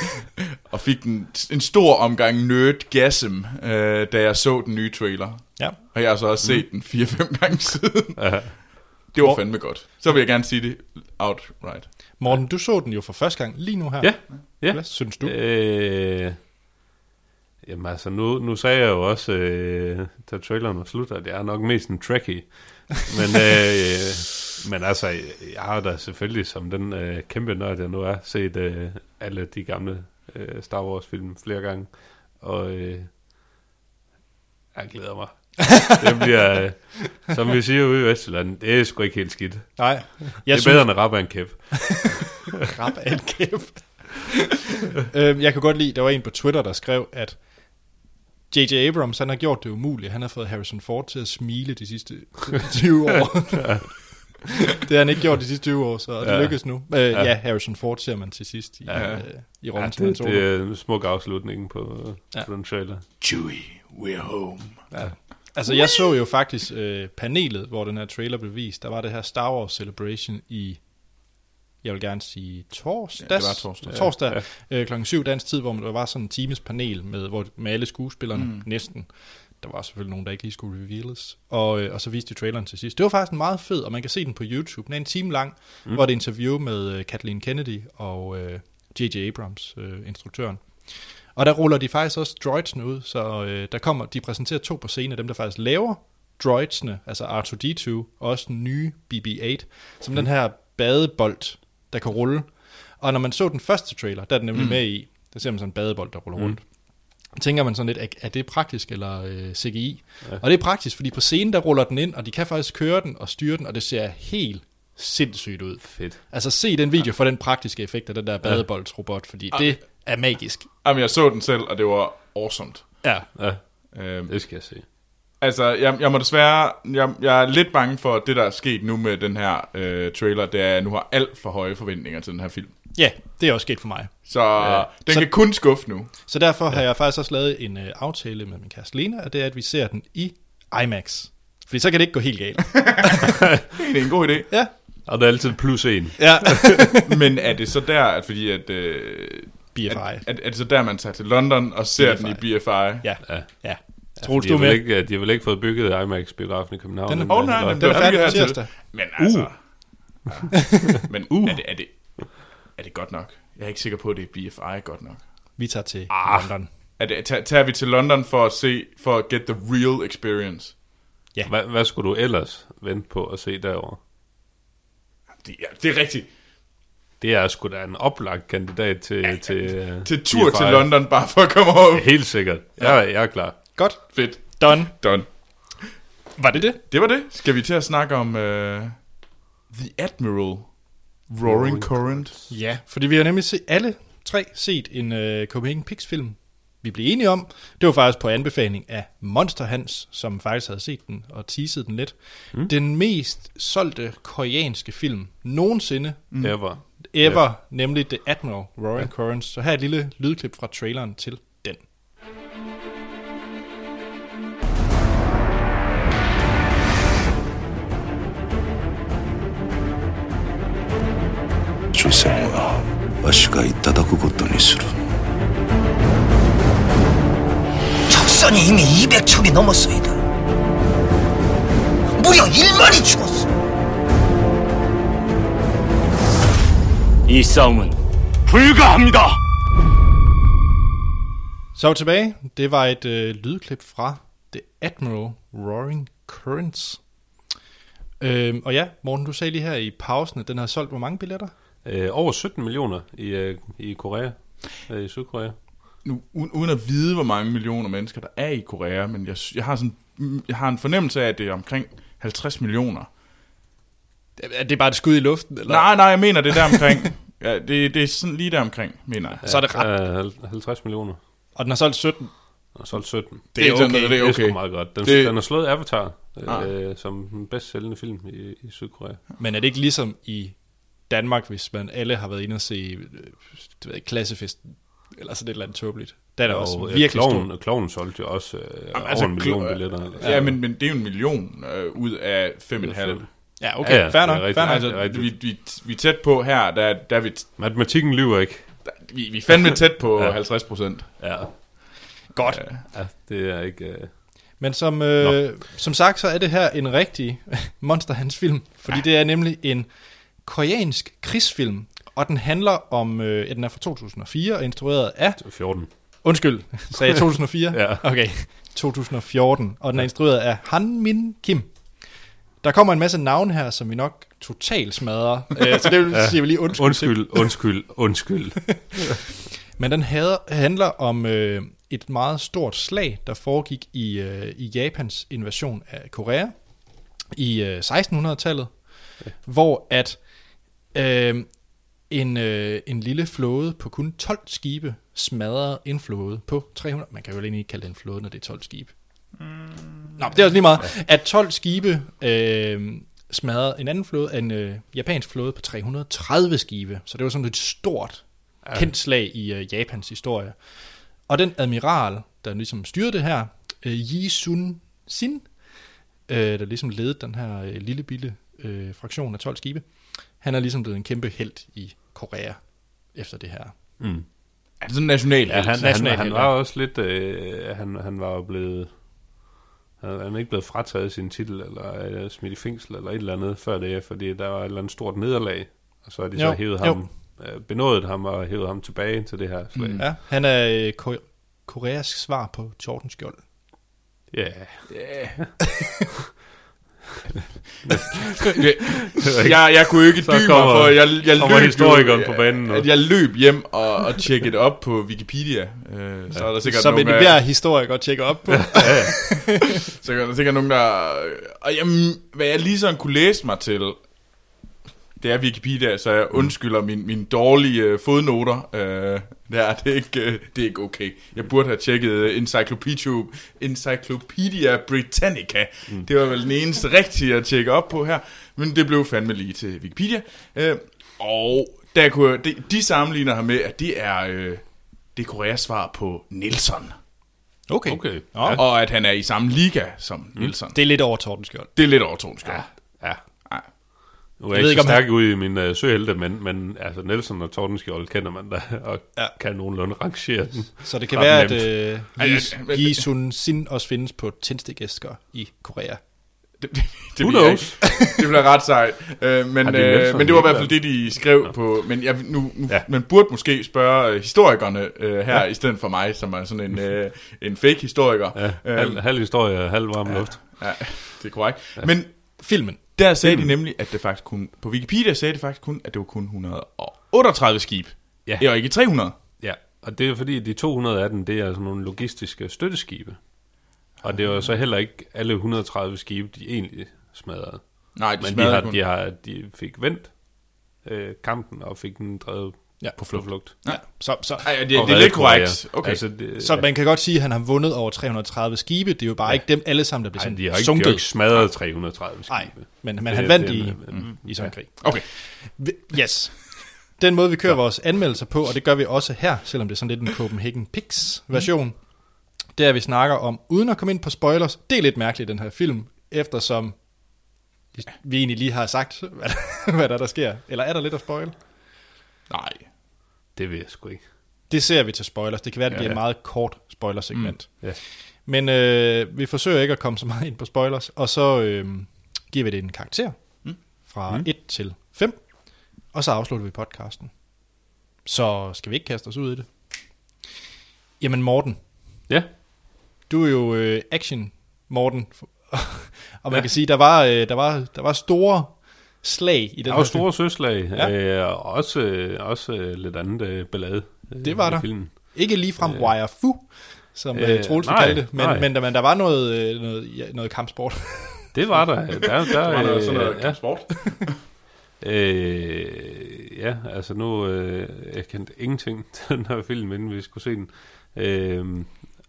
og fik en, en stor omgang nerdgasm, øh, da jeg så den nye trailer. Ja. Og jeg har så også set den 4-5 gange siden. Ja. Det var fandme godt. Så vil jeg gerne sige det outright. Morten, du så den jo for første gang lige nu her. Ja. Ja. Hvad synes du? Øh, Jamen altså, nu, nu sagde jeg jo også, øh, da traileren var slut, at jeg er nok mest en trekkie. Men, øh, men altså, jeg har da selvfølgelig som den øh, kæmpe nørd, jeg nu er, set øh, alle de gamle øh, Star Wars-film flere gange. Og øh, jeg glæder mig. det bliver, øh, som vi siger ude i Vestjylland, det er sgu ikke helt skidt. Nej, Jeg det er bedre end rappe af en kæp. rap af en kæp. øhm, jeg kan godt lide, der var en på Twitter, der skrev, at J.J. Abrams, han har gjort det umuligt. Han har fået Harrison Ford til at smile de sidste 20 år. det har han ikke gjort de sidste 20 år, så det Ja. lykkes nu. Øh, ja. ja, Harrison Ford ser man til sidst i, Ja. ja. øh, i Ja, Rom til det, det er en smuk afslutning på, Ja. ja. på den trailer. Chewie, we're home. Ja. Altså, jeg så jo faktisk øh, panelet, hvor den her trailer blev vist. Der var det her Star Wars Celebration i, jeg vil gerne sige torsdags. Ja, det var torsdag. Torsdag, ja. øh, klokken 7 dansk tid, hvor der var sådan en times panel med, hvor, med alle skuespillerne, mm. næsten. Der var selvfølgelig nogen, der ikke lige skulle reveales. Og, øh, og så viste de traileren til sidst. Det var faktisk en meget fed, og man kan se den på YouTube. Den er en time lang, mm. hvor det er et interview med øh, Kathleen Kennedy og øh, J.J. Abrams, øh, instruktøren. Og der ruller de faktisk også droidsene ud, så øh, der kommer, de præsenterer to på scenen af dem, der faktisk laver droidsene, altså R2-D2, og også den nye BB-8, som mm. den her badebold, der kan rulle. Og når man så den første trailer, der er den nemlig mm. med i, der ser man sådan en badebold, der ruller mm. rundt. Tænker man sådan lidt, er, er det praktisk eller øh, CGI? Ja. Og det er praktisk, fordi på scenen der ruller den ind, og de kan faktisk køre den og styre den, og det ser helt sindssygt ud. Fedt. Altså se den video for den praktiske effekt af den der badeboldsrobot, fordi det er magisk. Jamen, jeg så den selv, og det var awesome. Ja, Ja, Øhm, det skal jeg se. Altså, jeg, jeg må desværre... Jeg, jeg er lidt bange for, at det, der er sket nu med den her øh, trailer, det er, at jeg nu har alt for høje forventninger til den her film. Ja det er også sket for mig. Så ja. den Så- kan kun skuffe nu. Så derfor har jeg faktisk også lavet en øh, aftale med min kæreste Lena, og det er, at vi ser den i IMAX. Fordi så kan det ikke gå helt galt. Det er en god idé. ja. Og der er altid plus en. Ja. Men er det så der, at fordi at... Øh, BFI. at, at, er det så der, man tager til London og ser BFI. den i BFI? Ja, Ja. ja. Troels, du er med. ikke, de har vel ikke fået bygget IMAX-biografen i København? Den er- Åh, nej, Den er er vi på hertil. tirsdag. Men altså... Ja. Men uh. er, det, er, det, er det godt nok? Jeg er ikke sikker på, at det er BFI godt nok. Vi tager til Ah. London. Er det, tager, tager vi til London for at se, for at get the real experience? Hvad, hvad skulle du ellers vente på at se derovre? Det, ja, det er rigtigt. Det er sgu da en oplagt kandidat til... Ja, til, øh, Til tur BFI. til London, bare for at komme over. Helt sikkert. Jeg, jeg er klar. Godt. Fedt. Done. Done. Var det det? Det var det. Skal vi til at snakke om uh, The Admiral Roaring Roaring Current? Ja, fordi vi har nemlig se, alle tre set en uh, Copenhagen Pix film. Vi blev enige om, det var faktisk på anbefaling af Monster Hans, som faktisk havde set den og teaset den lidt. Mm. Den mest solgte koreanske film nogensinde Mm. Ever. ever, ja. nemlig The Admiral Roaring ja. Currents. Så her er et lille lydklip fra traileren til den.出世にはわしがいただくことにする 적선이 이미 200척이 넘었소이다. 무려 1만이 죽었어. 이 싸움은 불가합니다. Så er vi tilbage. Det var et øh, lydklip fra The Admiral Roaring Currents. Øhm, og ja, Morten, du sagde lige her i pausen, at den har solgt hvor mange billetter? Øh, over 17 millioner i, øh, i Korea. Øh, I Sydkorea. Nu, uden, at vide, hvor mange millioner mennesker der er i Korea, men jeg, jeg, har sådan, mm, jeg har en fornemmelse af, at det er omkring 50 millioner. Er det bare et skud i luften? Eller? Nej, nej, jeg mener det er der omkring. ja, det, det er sådan lige der omkring, mener jeg. Så er det ret. Øh, 50 millioner. Og den har solgt 17. Og solgt 17. Det er noget, det er Det er sgu okay. meget godt. Den, det... den har slået Avatar Ah. øh, som den bedst sælgende film i, i Sydkorea. Men er det ikke ligesom i Danmark, hvis man alle har været inde og se øh, du ved, klassefesten, eller sådan et eller andet tåbeligt? Der er der også og virkelig kloven, stor. kloven solgte jo også øh, Jamen, over altså, en million billetter. Ja, men, men det er jo en million øh, ud af 5,5. Fem. Ja, okay, Ja, ja, ja, fair det nok. rigtigt. Fair nok. det Altså, vi, vi, vi er tæt på her, der, der er vi, Matematikken lyver ikke. der, vi, vi er fandme tæt på Ja. 50 procent. Ja, Godt. ja det er ikke... Øh, Men som, øh, som sagt, så er det her en rigtig Monster Hans film, fordi ja. det er nemlig en koreansk krigsfilm, og den handler om, øh, ja, den er fra 2004 og instrueret af 14. Undskyld, sagde jeg 2004? Ja. Okay, 2014. Og den er instrueret af Han Min Kim. Der kommer en masse navne her, som vi nok totalt smadrer. Øh, så det vil sige, jeg vil lige undskyld. Undskyld, undskyld, undskyld. Men den hader, handler om øh, et meget stort slag, der foregik i, øh, i Japans invasion af Korea i øh, 1600-tallet, hvor at øh, en, øh, en lille flåde på kun 12 skibe smadrede en flåde på 300. Man kan jo egentlig ikke kalde det en flåde, når det er 12 skibe. Mm. Nå, det er også lige meget. At 12 skibe øh, smadrede en anden flåde, en øh, japansk flåde på 330 skibe. Så det var sådan et stort, ja. kendt slag i øh, Japans historie. Og den admiral, der ligesom styrede det her, øh, Yi Sun Sin, øh, der ligesom ledede den her øh, lille bitte øh, fraktion af 12 skibe, han er ligesom blevet en kæmpe held i Korea efter det her. Mm. Er det sådan national? Ja, han, han, National han held, var også lidt... Øh, han, han var jo blevet... Han han er ikke blevet frataget sin titel, eller øh, smidt i fængsel, eller et eller andet før det, fordi der var et eller andet stort nederlag, og så har de så Jo, hævet jo. ham, øh, benådet ham og hævet ham tilbage til det her slag. Mm. Ja, han er øh, ko- Koreas svar på Tordenskjold. Ja, Det, jeg, jeg kunne ikke Så dybe mig for, jeg, jeg kommer løb historikeren jo, på banen nu. At jeg løb hjem og, og tjekkede det op på Wikipedia. Øh, så er der sikkert Som nogle, en øh, hver historiker tjekker op på. Så er der sikkert nogen, der... Og jamen, hvad jeg lige sådan kunne læse mig til, det er Wikipedia, så jeg undskylder min, min dårlige øh, fodnoter. Øh, det, er, det, er ikke, øh, det er ikke okay. Jeg burde have tjekket øh, Encyclopedia, Encyclopedia Britannica. Mm. Det var vel den eneste rigtige at tjekke op på her. Men det blev fandme lige til Wikipedia. Øh, og der kunne, de, de sammenligner her med, at det er, øh, det er Koreas svar på Nelson. Okay. okay. Ja. Og at han er i samme liga som Nelson. Det er lidt over Tordenskjold. Det er lidt overtonsk. Ja, ja. Nu er Jeg jeg, ikke så om han- stærk ude i min øh, søhelte, men, men altså Nelson og Tordenskjold kender man da, og Ja. ja. kan nogenlunde rangere den. Så det kan Ret være, at nemt. øh, Ej, Yi- ej, men- Yi Sun Sin også findes på tændstikæsker i Korea. Det, det, det, Who knows? det bliver ret sejt. Øh, men, Har de øh, men det var i hvert fald det, de skrev på. Men jeg, nu, nu, Ja. man burde måske spørge øh, historikerne øh, her, ja. i stedet for mig, som er sådan en, øh, en fake historiker. Ja, Øh, halv, halv historie, halv varm ja. luft. ja, det er korrekt. Ja. Men Filmen. Der sagde de nemlig, at det faktisk kun, på Wikipedia sagde de faktisk kun, at det var kun 138 skib. Ja. Og ikke 300. Ja, og det er fordi, de 200 af dem, det er sådan nogle logistiske støtteskibe. Og det var så heller ikke alle 130 skibe, de egentlig smadrede. Nej, de Men de, har, kun. de, har, de fik vendt øh, kampen og fik den drevet Ja, på flugt. flugt. Ja, så, så, Ej, det, det, Og det er lidt korrekt. Okay. Altså, det, så man kan godt sige, at han har vundet over 330 skibe. Det er jo bare ja. ikke dem alle sammen, der bliver Ej, de har ikke, de har sunket. ikke smadret 330 skibe. Nej, men, men han vandt det- i, mm, i sådan en krig. okay. Yes. Den måde, vi kører vores anmeldelser på, og det gør vi også her, selvom det er sådan lidt en Copenhagen Pix version, det er, at vi snakker om, uden at komme ind på spoilers, det er lidt mærkeligt, den her film, eftersom vi egentlig lige har sagt, hvad der, hvad der, der sker. Eller er der lidt at spoil? Nej. Det ved jeg sgu ikke. Det ser vi til spoilers. Det kan være, det bliver Ja, et meget kort spoilersegment. Mm, ja. Men øh, vi forsøger ikke at komme så meget ind på spoilers, og så øh, giver vi det en karakter fra Mm. 1 til 5, og så afslutter vi podcasten. Så skal vi ikke kaste os ud i det? Jamen Morten, Ja, du er jo øh, action Morten, og man ja. kan sige, der var, øh, der, var, der var store slag i den der her var film. store søslag, Ja. øh, og også, øh, også øh, lidt andet øh, ballade. øh, Det var i der. Filmen. Ikke ligefrem øh, wire fu, som øh, Øh, Troels nej, det, men, nej. men, der, men der var noget, noget, noget kampsport. Det var der. der, der, Der var noget, øh, sådan noget ja. transport. Øh, ja, altså nu, øh, jeg kendte ingenting til den her film, inden vi skulle se den. Øh,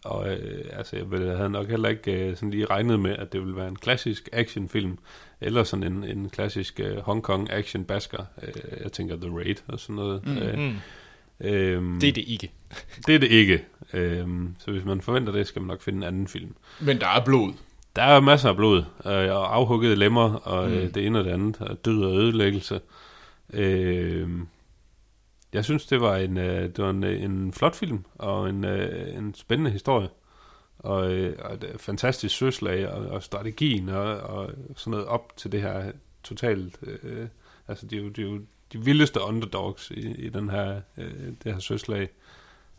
og øh, altså, jeg ville- havde nok heller ikke øh, sådan lige regnet med, at det ville være en klassisk actionfilm, eller sådan en, en klassisk øh, Hong Kong action basker. Øh, jeg tænker The Raid og sådan noget. Mm, øh, Mm. øh, Det er det ikke. det er det ikke. Øh, så hvis man forventer det, skal man nok finde en anden film. Men der er blod. Der er masser af blod, øh, og afhuggede lemmer, og mm. det ene og det andet, og død og ødelæggelse. Øh, jeg synes, det var en, øh, det var en, øh, en flot film, og en, øh, en spændende historie. Og, øh, og et fantastisk søslag, og, og strategien, og, og sådan noget op til det her totalt... Øh, altså, de er jo, de er jo de vildeste underdogs i, i den her, øh, det her søslag.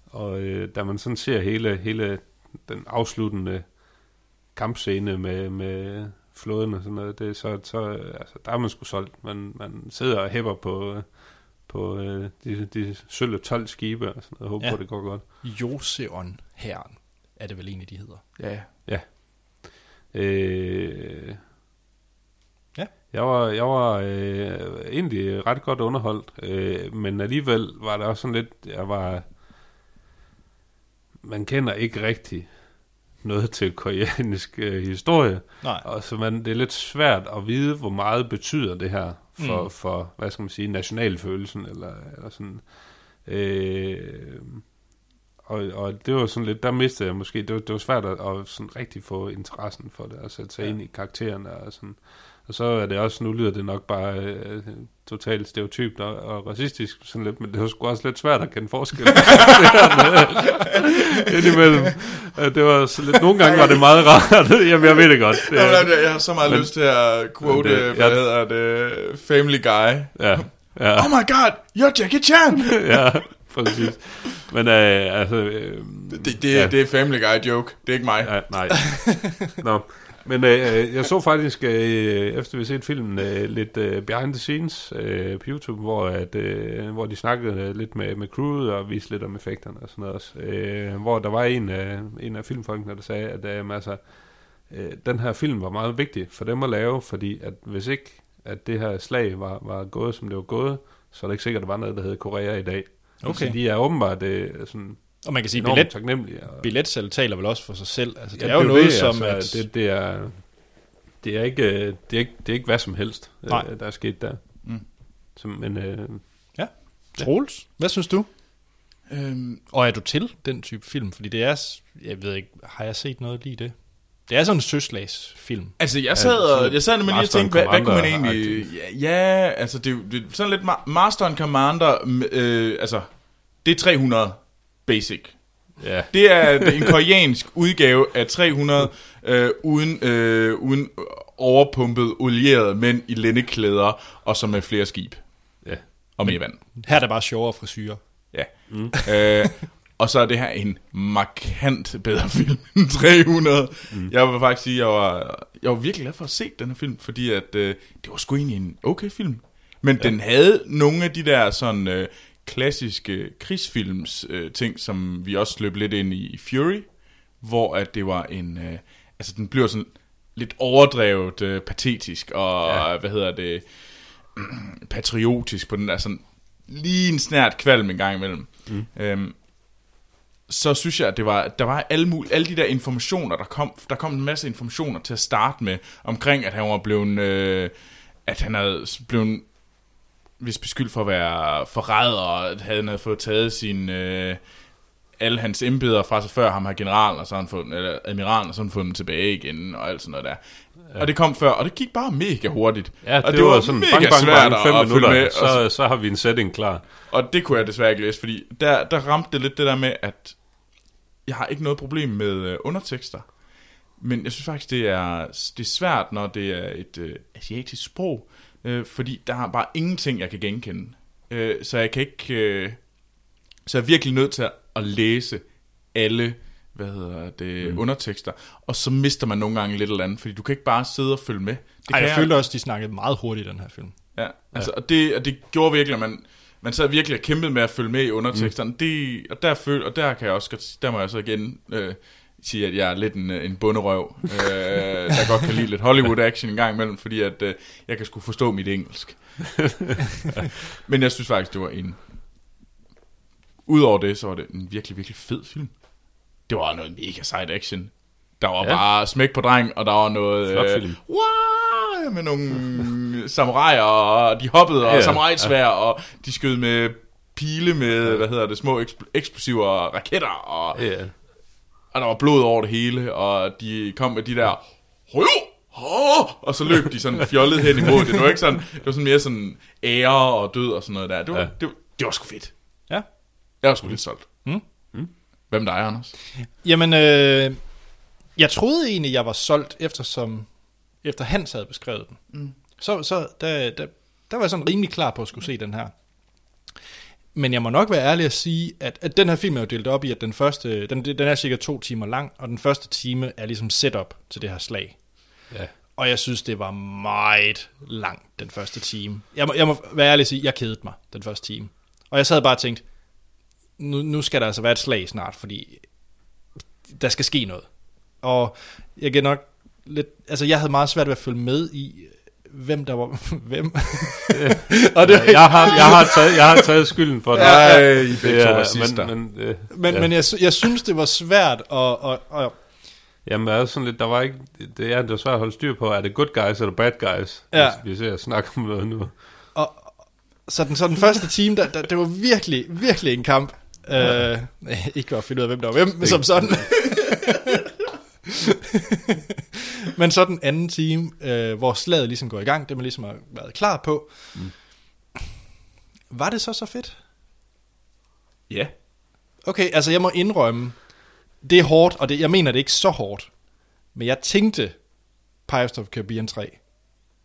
og øh, da man sådan ser hele, hele den afsluttende kampscene med, med flåden og sådan noget, det, så, så altså, der er man sgu solgt. Man, man sidder og hæpper på, på øh, de, de sølve 12 skibe og sådan noget, og håber Ja. på, at det går godt. Joseon herren er det vel egentlig, de hedder. Ja. Ja. Øh, Ja. Jeg var, jeg var øh, egentlig ret godt underholdt, øh, men alligevel var det også sådan lidt, jeg var, man kender ikke rigtig noget til koreansk øh, historie, Nej. og så man, det er lidt svært at vide, hvor meget betyder det her for, Mm. for hvad skal man sige, nationalfølelsen, eller, eller sådan. Øh, og, og det var sådan lidt, der mistede jeg måske, det var, det var svært at, at sådan rigtig få interessen for det, og sætte sig Ja. ind i karaktererne og sådan. Og så er det også, nu lyder det nok bare øh, totalt stereotypt og, og racistisk sådan lidt, men det var sgu også lidt svært at kende forskel. Indimellem. Øh, Det var så lidt, nogle gange var det meget rart. Jamen, jeg ved det godt. Det, Jamen, jeg, har så meget Men- lyst til at quote, det, det- hvad jeg- hedder det, Family Guy. ja, ja. Oh my god, you're Jackie Chan! ja, præcis. Men øh, altså... Øh, Det, det, ja, det er Family Guy joke, det er ikke mig. ja, nej. Nå. Men øh, jeg så faktisk, øh, efter vi har set filmen, øh, lidt øh, behind the scenes øh, på YouTube, hvor, at, øh, hvor de snakkede øh, lidt med, med crewet og viste lidt om effekterne og sådan noget også. Øh, hvor der var en, øh, en af filmfolkene, der sagde, at øh, altså, øh, den her film var meget vigtig for dem at lave, fordi at hvis ikke at det her slag var, var gået, som det var gået, så er det ikke sikkert, at der var noget, der hed Korea i dag. Okay. Så de er åbenbart øh, sådan Og man kan sige, billet, taknemmelige. Og, billetsalg taler vel også for sig selv. Altså, det Ja, er jo det noget, det, som... altså, at, det, det, er, det, er ikke, øh, det, er ikke, det er ikke hvad som helst, øh, Nej. der er sket der. Mm. Så, men øh, Troels, hvad synes du? Øhm, Og er du til den type film? Fordi det er, jeg ved ikke, har jeg set noget lige det? Det er sådan en søslagsfilm. altså, jeg sad, og, jeg sad nemlig lige og tænkte, hvad, hvad kunne man egentlig... Ja, ja, altså, det, er det er sådan lidt ma- Master and Commander, øh, altså, det er 300 basic. ja, Det er en koreansk udgave af 300 øh, uden, øh, uden overpumpet olierede mænd i lændeklæder, og så med flere skib ja. og mere vand. Her er der bare sjovere frisyrer. Ja. Mm. Øh, og så er det her en markant bedre film end 300. Mm. Jeg vil faktisk sige, at jeg var, jeg var virkelig glad for at se den her film, fordi at, øh, det var sgu egentlig en okay film. Men ja. den havde nogle af de der sådan øh, klassiske krigsfilms øh, ting, som vi også løb lidt ind i i Fury, hvor at det var en... Øh, altså den bliver sådan lidt overdrevet øh, patetisk, og ja. Ja. hvad hedder det patriotisk på den der sådan lige en snært kvalm en gang imellem. Mm. Øhm, så synes jeg, at det var, der var alle, mul- alle de der informationer, der kom, der kom en masse informationer til at starte med, omkring at han var blevet, øh, at han havde blevet hvis beskyldt for at være forræder, og at han havde fået taget sin, øh, alle hans embeder fra sig før ham her generalen, og så har han fået, eller admiralen, og så har han fået dem tilbage igen, og alt sådan noget der. Ja. Og det kom før, og det gik bare mega hurtigt. Ja, og det, var, sådan bang, bang, svært bang, fem at, minutter, med. og så, så har vi en setting klar. og det kunne jeg desværre ikke læse, fordi der, der ramte det lidt det der med, at jeg har ikke noget problem med øh, undertekster. Men jeg synes faktisk, det er, det er svært, når det er et øh, asiatisk sprog, øh, fordi der er bare ingenting, jeg kan genkende. Øh, så jeg kan ikke... Øh, så jeg er virkelig nødt til at, læse alle hvad hedder det, mm. undertekster, og så mister man nogle gange lidt eller andet, fordi du kan ikke bare sidde og følge med. Det Ej, kan jeg følte også, de snakkede meget hurtigt i den her film. Ja, altså, og, det, og det gjorde virkelig, at man, man sad virkelig og kæmpede med at følge med i underteksterne. Mm. Det, og, der føl, og der kan jeg også, godt- der må jeg så igen øh, sige, at jeg er lidt en, øh, en bunderøv, øh, der godt kan lide lidt Hollywood-action en gang imellem, fordi at, øh, jeg kan sgu forstå mit engelsk. Men jeg synes faktisk, det var en... Udover det, så var det en virkelig, virkelig fed film. Det var noget mega sejt action. Der var ja. Bare smæk på dreng, og der var noget... Flot øh. Wow, med nogle samuraier, og de hoppede, og ja, samurajsvær, ja. og de skød med pile med, hvad hedder det, små ekspl- eksplosiver og raketter, og, Ja. Og der var blod over det hele, og de kom med de der, "Højo! Åh!" og så løb de sådan fjollet hen imod det. Det var ikke sådan, det var sådan mere sådan ære og død og sådan noget der. Det var, ja. Det, var, det var sgu fedt. Ja. Jeg var sgu lidt solgt. Mm. Hvem er dig, Anders? Jamen, øh, jeg troede egentlig, jeg var solgt, eftersom, efter Hans havde beskrevet den. Mm. Så, så der, der, der var jeg sådan rimelig klar på at skulle se den her. Men jeg må nok være ærlig at sige, at, at den her film er jo delt op i, at den første, den, den er cirka to timer lang, og den første time er ligesom setup til det her slag. Ja. Og jeg synes, det var meget lang, den første time. Jeg må, jeg må være ærlig at sige, jeg kedede mig den første time. Og jeg sad bare og tænkte, nu, nu skal der altså være et slag snart, fordi der skal ske noget. Og jeg kan nok lidt, altså jeg havde meget svært ved at følge med i, hvem der var, hvem. og det, Jeg har, jeg, har taget, jeg har taget skylden for det. Ja, ja. I begge to racister. men, men, øh, men, ja. men jeg, jeg synes, det var svært at, at, at Jamen, der er sådan lidt, der var ikke, det er, det er svært at holde styr på, er det good guys eller bad guys? Ja. Hvis vi ser snakke om noget nu. så den, så den første time, der, der, det var virkelig, virkelig en kamp. Ja. Øh, ikke for at finde ud af, hvem der var hvem, men som sådan. men så den anden time, øh, hvor slaget ligesom går i gang, det man ligesom har været klar på. Mm. Var det så så fedt? Ja. Okay, altså jeg må indrømme, det er hårdt, og det, jeg mener det er ikke så hårdt. Men jeg tænkte Pirates of Caribbean 3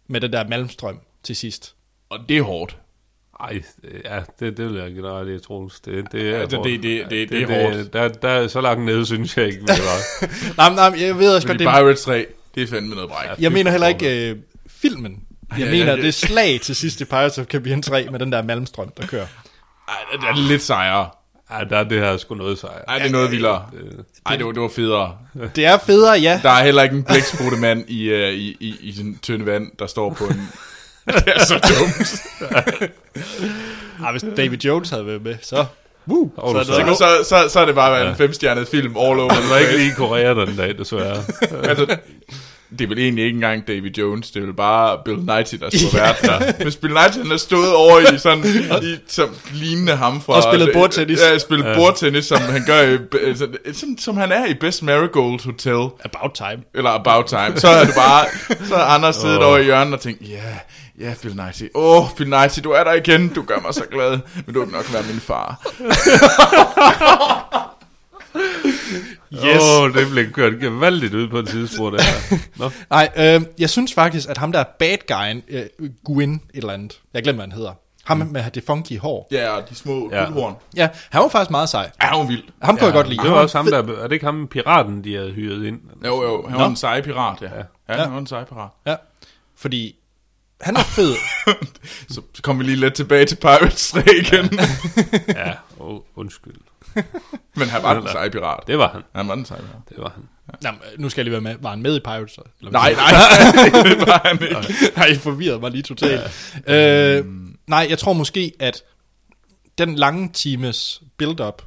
med den der Malmstrøm til sidst. Og det er hårdt. Ej, ja, det, det vil jeg dig ret i, Troels. Det, det er Altså, hårdt. det- det- det- det er hårdt. Der, der er så langt nede, synes jeg ikke, vi var. Nej, nej, jeg ved også godt, det, Pirates 3, det er fandme noget bræk. jeg mener heller ikke øh, filmen. Jeg Ja, ja, mener ja. det slag til sidst i Pirates of Caribbean 3 med den der Malmstrøm, der kører. Ej, det er lidt sejere. Ej, der er det her sgu noget sejr. Ej, det er noget vildere. Det- Ej, det var, det var federe. Det er federe, ja. Der er heller ikke en blækspruttemand i, uh, i, i, i den tynde vand, der står på en... det er så dumt. Ah, hvis David Jones havde været med, så... Woo, så, er det, Så, så, så, så er det bare været en femstjernet film all over. Det var ikke lige i Korea den dag, desværre. altså, det er vel egentlig ikke engang David Jones, det er vel bare Bill Nighy, der skulle være der. Hvis Bill Nighy, han har stået over i sådan, i, som lignende ham fra... Og spillet bordtennis. Ja, spillet ja. bordtennis, som han gør i, altså, som, som han er i Best Marigold Hotel. About time. eller About Time, så er det bare, så er Anders siddet oh. over i hjørnet og tænkt, ja, ja, Bill Nighy, åh, oh, Bill Nighy, du er der igen, du gør mig så glad, men du vil nok være min far. Yes. Åh, oh, det blev kørt gevaldigt ud på et tidspunkt. Det her. Nå. Nej, øh, jeg synes faktisk, at ham der er bad guyen, øh, Gwyn et eller andet, jeg glemmer, hvad han hedder. Ham mm. med det funky hår. Ja, og de små Ja. ja. guldhorn. Ja, han var faktisk meget sej. Ja, han var vild. Ham kunne jeg godt lide. Det var også ham, der, er det ikke ham piraten, de havde hyret ind? Jo, jo, han Nå. var en sej pirat, ja. Ja, Ja. ja han var en sej pirat. Ja, fordi han er fed. Så, så kom vi lige lidt tilbage til Pirates 3 igen. Ja, oh, undskyld. men han var den seje pirat. Det var han. Han var den seje pirat. Det var han. Nå, men nu skal jeg lige være med. Var han med i Pirates? så? Eller Nej, nej, det var han ikke. Nej, I forvirrede mig lige totalt. øh, nej, jeg tror måske, at den lange times build-up,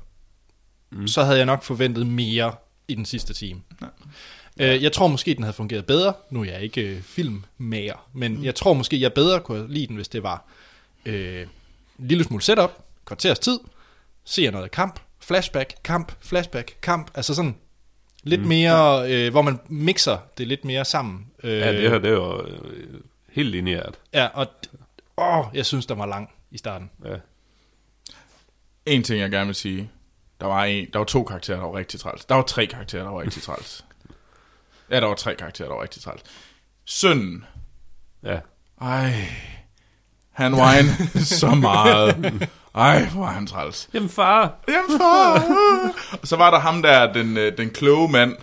mm. så havde jeg nok forventet mere i den sidste time. Ja. Øh, jeg tror måske, den havde fungeret bedre. Nu er jeg ikke øh, filmmager, men mm. jeg tror måske, jeg bedre kunne lide den, hvis det var øh, en lille smule setup, kvarters tid, ser noget kamp, flashback, kamp, flashback, kamp. Altså sådan lidt mm. mere, øh, hvor man mixer det lidt mere sammen. Øh, Ja, det her, det var øh, helt lineært. Ja, og åh, jeg synes, der var lang i starten. Ja. En ting, jeg gerne vil sige. Der var, en, der var to karakterer, der var rigtig træls. Der var tre karakterer, der var rigtig træls. Ja, der var tre karakterer, der var rigtig træls. Sønnen. Ja. Ej. Han whinede så meget. Ej, hvor var han træls. Jamen far, Jamen far. Og så var der ham der, den, øh, den kloge mand.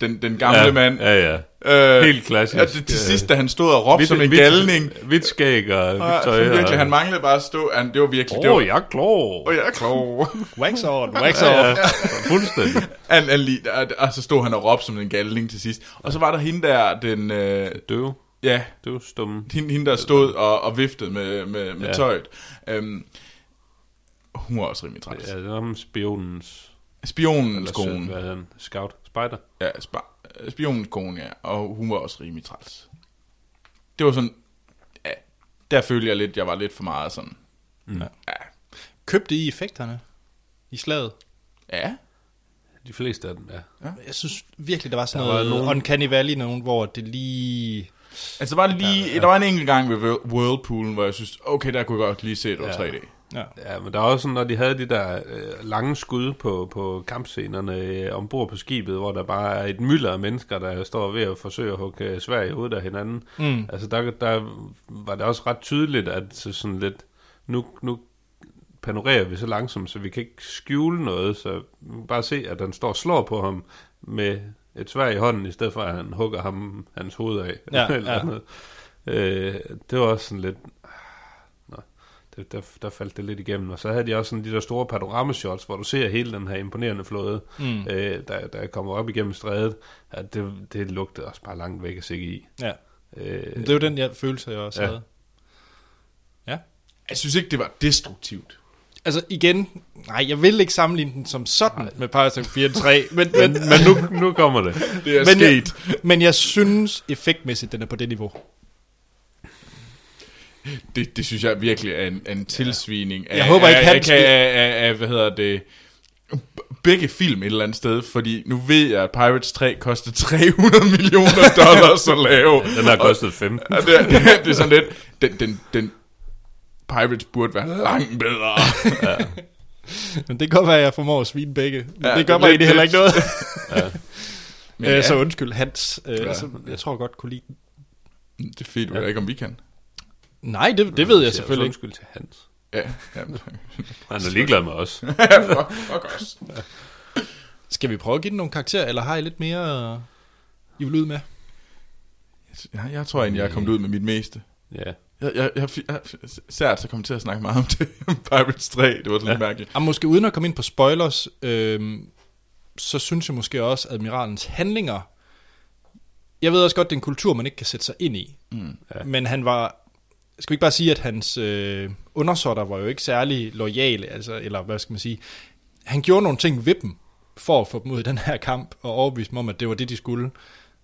Den, den gamle ja, mand. Ja, ja. Øh, Helt klassisk. Ja, til, til sidst, da han stod og råbte som en galning. Hvidt skæg og Og, tøj. så virkelig, og- han manglede bare at stå. Han, det var virkelig... det Åh, var, jeg er klog. Åh, jeg er klog. Wax on, wax Ja, off. ja. Fuldstændig. Han, han lige, og, og så stod han og råbte som en galning til sidst. Og så var der hende der, den... Øh, Døv. ja, Døv stumme. hende, hende der stod og, og viftede med, med, med Ja. ja. tøjet. Øhm, hun var også rimelig træls. Ja, det var ham spionens... Spionens kone. hvad hedder han? Scout? Spider? Ja, spa, spionens kone, ja. Og hun var også rimelig træls. Det var sådan... Ja, der følte jeg lidt, jeg var lidt for meget sådan... Mm. Ja. Købte I effekterne i slaget? Ja. De fleste af dem, ja. Jeg synes virkelig, der var sådan Der der var noget nogen-. Uncanny Valley, nogen, hvor det lige... Altså, der var lige... Ja, ja. Der var en enkelt gang ved Whirl- Whirlpoolen, hvor jeg synes, okay, der kunne jeg godt lige se det var Ja. 3D. Ja. Ja, men der er også sådan, når de havde de der øh, lange skud på, på kampscenerne øh, ombord på skibet, hvor der bare er et mylder af mennesker, der står ved at forsøge at hugge øh, Sverige ud af hinanden. Mm. Altså der, der var det også ret tydeligt, at så sådan lidt, nu, nu panorerer vi så langsomt, så vi kan ikke skjule noget, så bare se, at den står og slår på ham med et svær i hånden, i stedet for at han hugger ham hans hoved af. Ja, eller ja. noget. Øh, det var også sådan lidt... Det, der, der faldt det lidt igennem. Og så havde de også sådan de der store panorama-shots, hvor du ser hele den her imponerende flåde, mm. øh, der, der kommer op igennem strædet. Ja, det, det lugtede også bare langt væk at se i. Ja. Øh, Det er jo den jeg, følelse, jeg også Ja. havde. Ja. Jeg synes ikke, det var destruktivt. Altså igen, nej, jeg vil ikke sammenligne den som sådan med Pirates of 4 3, men, men, men nu, nu kommer det. Det er men, sket. jeg, men jeg synes effektmæssigt, den er på det niveau. Det, det synes jeg virkelig er en, en tilsvining af, Jeg håber ikke, han af, af, af, af, hvad hedder det, begge film et eller andet sted, fordi nu ved jeg, at Pirates 3 koster 300 millioner dollars at lave. Den har kostet 15. Og det, er- det, det er sådan lidt, den, den, den Pirates burde være langt bedre. Men det kan godt være, at jeg formår at svine begge. Men Ja, ja, det gør mig egentlig heller ikke noget. Men Øh, ja, Så undskyld, Hans. Øh, Ja. altså, jeg tror godt kunne lide den. det er fedt, ja. ikke, om vi kan. Nej, det, det ved jeg selvfølgelig ikke. Undskyld til Hans. Ja, ja. Han er ligeglad med os. fuck, fuck os. Skal vi prøve at give den nogle karakterer, eller har I lidt mere, øh, I vil ud med? Jeg, jeg tror egentlig, jeg er kommet ud med mit meste. Ja. Jeg, jeg, jeg, jeg, sært så kom til at snakke meget om det. om Pirates 3, det var sådan ja. lidt mærkeligt. Og måske uden at komme ind på spoilers, øh, så synes jeg måske også, at admiralens handlinger... Jeg ved også godt, det er en kultur, man ikke kan sætte sig ind i. Mm. Ja. Men han var... Skal vi ikke bare sige, at hans øh, undersåtter var jo ikke særlig lojale, altså, eller hvad skal man sige... Han gjorde nogle ting ved dem, for at få dem ud i den her kamp, og overbevise dem om, at det var det, de skulle,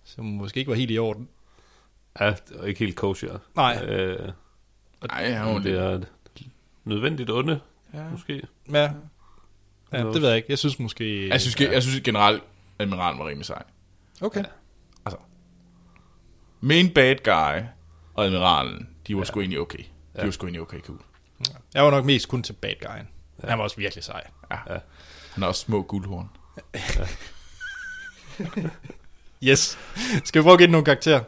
som måske ikke var helt i orden. Ja, det er ikke helt kosher. Nej. Øh, Nej, han var det er nødvendigt onde, Ja. måske. Ja, ja det ved jeg ikke. Jeg synes måske... Jeg synes, jeg synes generelt, admiralen var rimelig sej. Okay. Altså, main bad guy og admiralen, de var ja. sgu egentlig okay. De ja. var sgu egentlig okay cool. Jeg var nok mest kun til bad guyen. Ja. Han var også virkelig sej. Ja. ja. Han har også små guldhorn. Yes. Skal vi prøve at give nogle karakterer?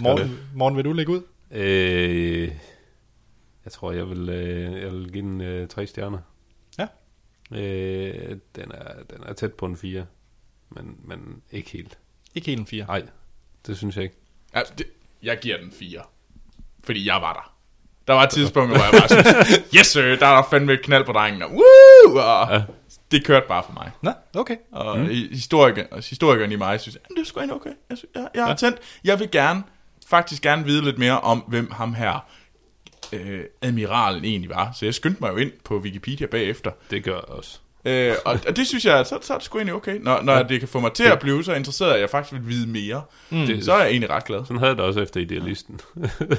Morgen, morgen vil du lægge ud? Øh, jeg tror, jeg vil, øh, jeg vil give den øh, tre stjerner. Ja. Øh, den, er, den er tæt på en fire, men, men ikke helt. Ikke helt en fire. Nej, det synes jeg ikke. Altså, det, jeg giver den fire. Fordi jeg var der. Der var et tidspunkt, hvor jeg bare synes, yes sir, der er der fandme et knald på drengen. Og, woo! Og Ja. Det kørte bare for mig. Nå, okay. Og mm. historikeren, historikeren i mig synes, "Jamen, det er sgu okay. Jeg, synes, jeg, jeg har ja. tændt. Jeg vil gerne, faktisk gerne vide lidt mere om, hvem ham her øh, admiralen egentlig var. Så jeg skyndte mig jo ind på Wikipedia bagefter. Det gør jeg også. Øh, og, og det synes jeg, så, så er det sgu egentlig okay. Når, når ja. det kan få mig til at blive så interesseret, at jeg faktisk vil vide mere, mm. Det- så er jeg egentlig ret glad. Sådan havde jeg det også efter idealisten.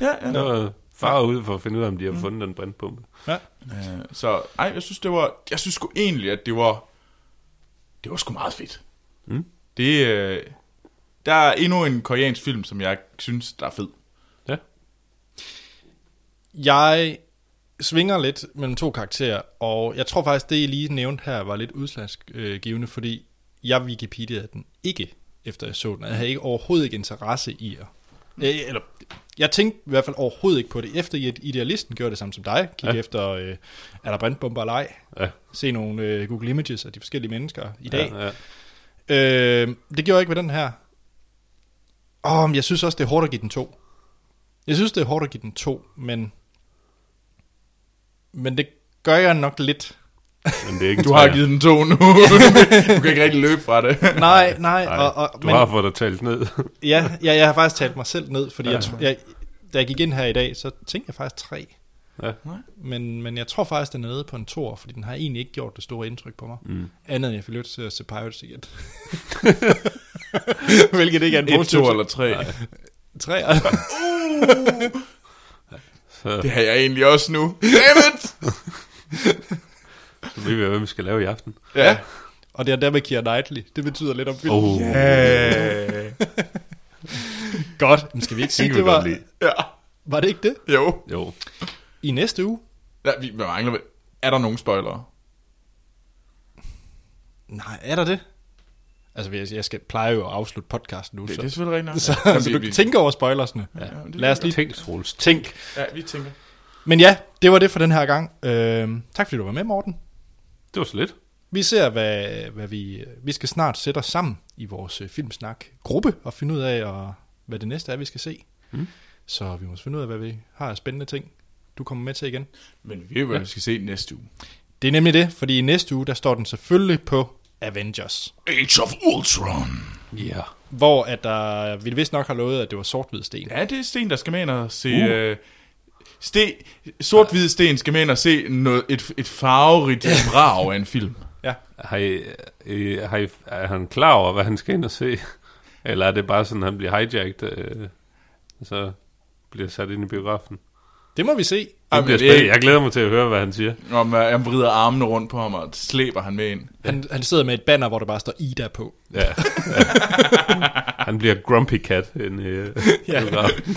Ja, ja. Var far ud for at finde ud af, om de har fundet den brændpumpe. Ja. Øh, så ej, jeg synes, det var, jeg synes sgu egentlig, at det var, det var sgu meget fedt. Mm. Det, øh, der er endnu en koreansk film, som jeg synes, der er fed. Ja. Jeg svinger lidt mellem to karakterer, og jeg tror faktisk, det I lige nævnte her var lidt udslagsgivende, fordi jeg Wikipedia'ede den ikke, efter jeg så den. Jeg havde ikke overhovedet ikke interesse i at... Øh, Eller, jeg tænkte i hvert fald overhovedet ikke på det. Efter at idealisten gjorde det samme som dig, kigge ja. Efter, øh, er der brandbomber eller ej, Ja, se nogle øh, Google Images af de forskellige mennesker i dag. ja, ja. Øh, det gjorde jeg ikke ved den her. Åh, men jeg synes også, det er hårdt at give den to. Jeg synes, det er hårdt at give den to, men... Men det gør jeg nok lidt. Men det er ikke Du har givet den to nu. du kan ikke rigtig løbe fra det. Nej, nej. Nej, og, og, du har fået dig talt ned. ja, ja, jeg har faktisk talt mig selv ned, fordi Ja. jeg, jeg, da jeg gik ind her i dag, så tænkte jeg faktisk tre. ja. Men, men jeg tror faktisk, den er nede på en tor, fordi den har egentlig ikke gjort det store indtryk på mig. Mm. Andet end jeg fik lyst til at se Pirates igen. Hvilket ikke er en Et, positiv to eller tre. tre. Så, Det har jeg egentlig også nu. Dammit! så ved vi, hvad vi skal lave i aften. Ja. Og det er der med Keira Knightley. Det betyder lidt om filmen. Oh, ja. Godt. Men skal vi ikke sige, det vi var... godt lide. ja. Var det ikke det? Jo. Jo. I næste uge? Ja, vi, vi mangler, er der nogen spoilere? Nej, er der det? Altså, jeg, jeg skal pleje jo at afslutte podcasten nu, Det, så, det er selvfølgelig rigtigt nok. så, Jamen, så vi- du vi- tænker over spoilersne. Ja, det Lad os lige Tænk, Troels. tænk. Ja, vi tænker. Men ja, det var det for den her gang. Øh, tak fordi du var med, Morten. Det var så lidt. Vi ser, hvad, hvad vi... Vi skal snart sætte os sammen i vores øh, filmsnak-gruppe og finde ud af, og, hvad det næste er, vi skal se. Mm. Så vi må finde ud af, hvad vi har af spændende ting, du kommer med til igen. Men vi ved, hvad vi skal se næste uge. Det er nemlig det, fordi i næste uge, der står den selvfølgelig på Avengers. Age of Ultron. Ja. Hvor at der, vi vist nok har lovet, at det var sort-hvid sten. Ja, det er Sten, der skal med ind og se... Uh. Øh, sten, sort-hvid sten skal med ind og se noget, et, et farverigt brag af en film. Ja. Har I, øh, har I, er han klar over, hvad han skal ind og se? Eller er det bare sådan, at han bliver hijacked, øh, så bliver sat ind i biografen? Det må vi se. Det Jamen, er- spændende. Jeg glæder mig til at høre, hvad han siger. Om uh, han vrider armene rundt på ham og slæber han med ind. Han, han sidder med et banner, hvor der bare står Ida på. Ja. ja. han bliver grumpy cat ind i øh, biografen.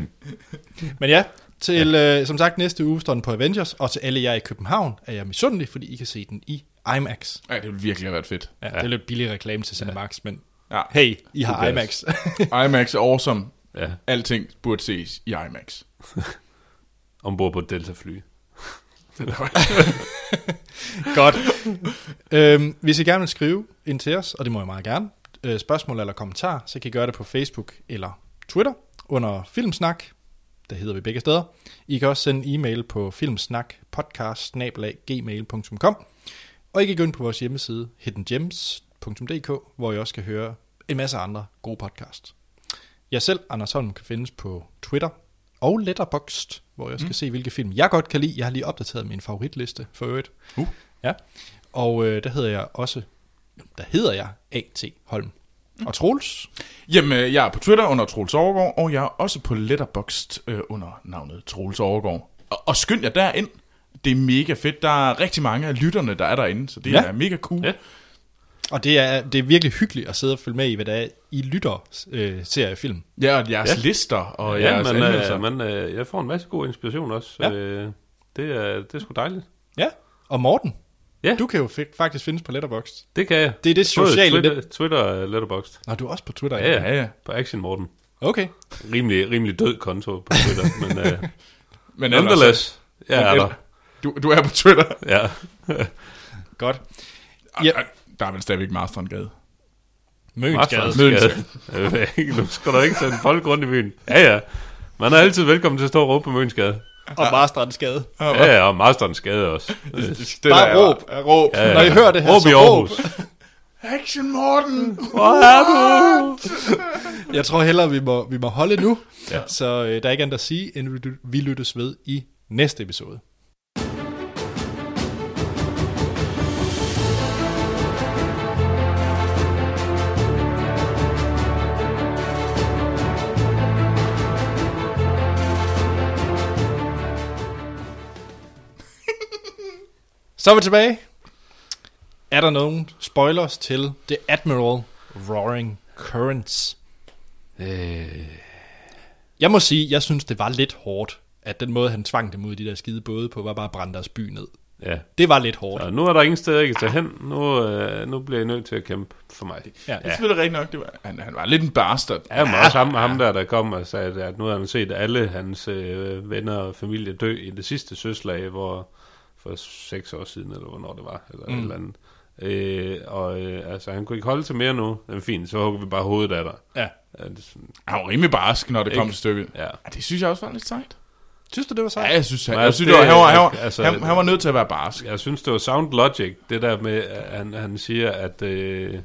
Men ja, til, øh, som sagt, næste uge står den på Avengers, og til alle jer i København er jeg misundelig, fordi I kan se den i IMAX. Ja, det ville virkelig have været fedt. Ja, ja. Det er lidt billig reklame til Cinemax, men Ja. hey, I har IMAX. IMAX er awesome. Ja, Alting burde ses i IMAX. ombord på et Delta-fly. Godt. øhm, hvis I gerne vil skrive ind til os, og det må jeg meget gerne, øh, spørgsmål eller kommentar, så kan I gøre det på Facebook eller Twitter under Filmsnak. Der hedder vi begge steder. I kan også sende en e-mail på filmsnakpodcast.gmail.com Og I kan gå ind på vores hjemmeside hiddengems.dk, hvor I også kan høre en masse andre gode podcasts. Jeg selv, Anders Holm, kan findes på Twitter og Letterboxd, hvor jeg skal mm. se, hvilke film jeg godt kan lide. Jeg har lige opdateret min favoritliste for øvrigt. Uh. Ja. Og øh, der hedder jeg også, der hedder jeg A.T. Holm. Mm. Og Troels, Jamen, øh, jeg er på Twitter under Troels Overgaard, og jeg er også på Letterboxd øh, under navnet Troels Overgaard. Og, og skynd jer derind. Det er mega fedt. Der er rigtig mange af lytterne, der er derinde, så det Ja. ja. er mega cool. Ja. Og det er, det er virkelig hyggeligt at sidde og følge med i, hvad det er, I lytter øh, seriefilm. Ja, og jeres Ja. lister og ja, jeres men, anmeldelser. øh, men øh, jeg får en masse god inspiration også. Ja. Øh, det, er, det er sgu dejligt. Ja, og Morten, Ja. du kan jo faktisk findes på Letterboxd. Det kan jeg. Det er det sociale Twitter, Twitter og Letterboxd. Nå, du er også på Twitter. Ja, ja. Ja, ja. På Action Morten. Okay. Rimelig, rimelig død konto på Twitter, men uh, Men nonetheless, jeg er der. du, du er på Twitter. Ja. Godt. Ja. Der er vel stadigvæk Marstrandgade. Mønsgade. Mønsgade. Nu skal der ikke sende folk rundt i byen. Ja, ja. Man er altid velkommen til at stå og råbe på Mønsgade. Og Marstrandsgade. Ja, ja, og Masterens Skade også. Det Bare der er- råb. er råb. Ja, ja. Når I hører det her, råb så i råb. Aarhus. Action Morten! Hvor er du? Jeg tror hellere, vi må, vi må holde nu. Ja. Så øh, der er ikke andet at sige, end vi- vi lyttes ved i næste episode. Så er vi tilbage. Er der nogen spoilers til The Admiral Roaring Currents? Øh, Jeg må sige, jeg synes, det var lidt hårdt, at den måde, han tvang dem ud i de der skide både på, var bare at brænde deres by ned. ja. Det var lidt hårdt. Og nu er der ingen steder, jeg kan tage hen. Nu, øh, nu bliver jeg nødt til at kæmpe for mig. Ja. Det er selvfølgelig rigtigt nok. Det var, han, han var lidt en bastard. Ja, men også ham, ham der, der kom og sagde, at nu har han set alle hans øh, venner og familie dø i det sidste søslag, hvor for seks år siden, eller hvornår det var, eller mm. et eller andet. Øh, og øh, altså, han kunne ikke holde til mere nu. Er fint, så hugger vi bare hovedet af dig. Ja. Ja, det, er sådan- Han var rimelig barsk, når det kom Ikke? til stykket. ja. Ja, det synes jeg også var lidt sejt. Synes du, det var sejt? Ja, jeg synes, han, Men jeg altså, synes det- det, var, han, var, han, var, altså- han, han var nødt til at være barsk. Jeg synes, det var sound logic, det der med, at han, han siger, at... Øh,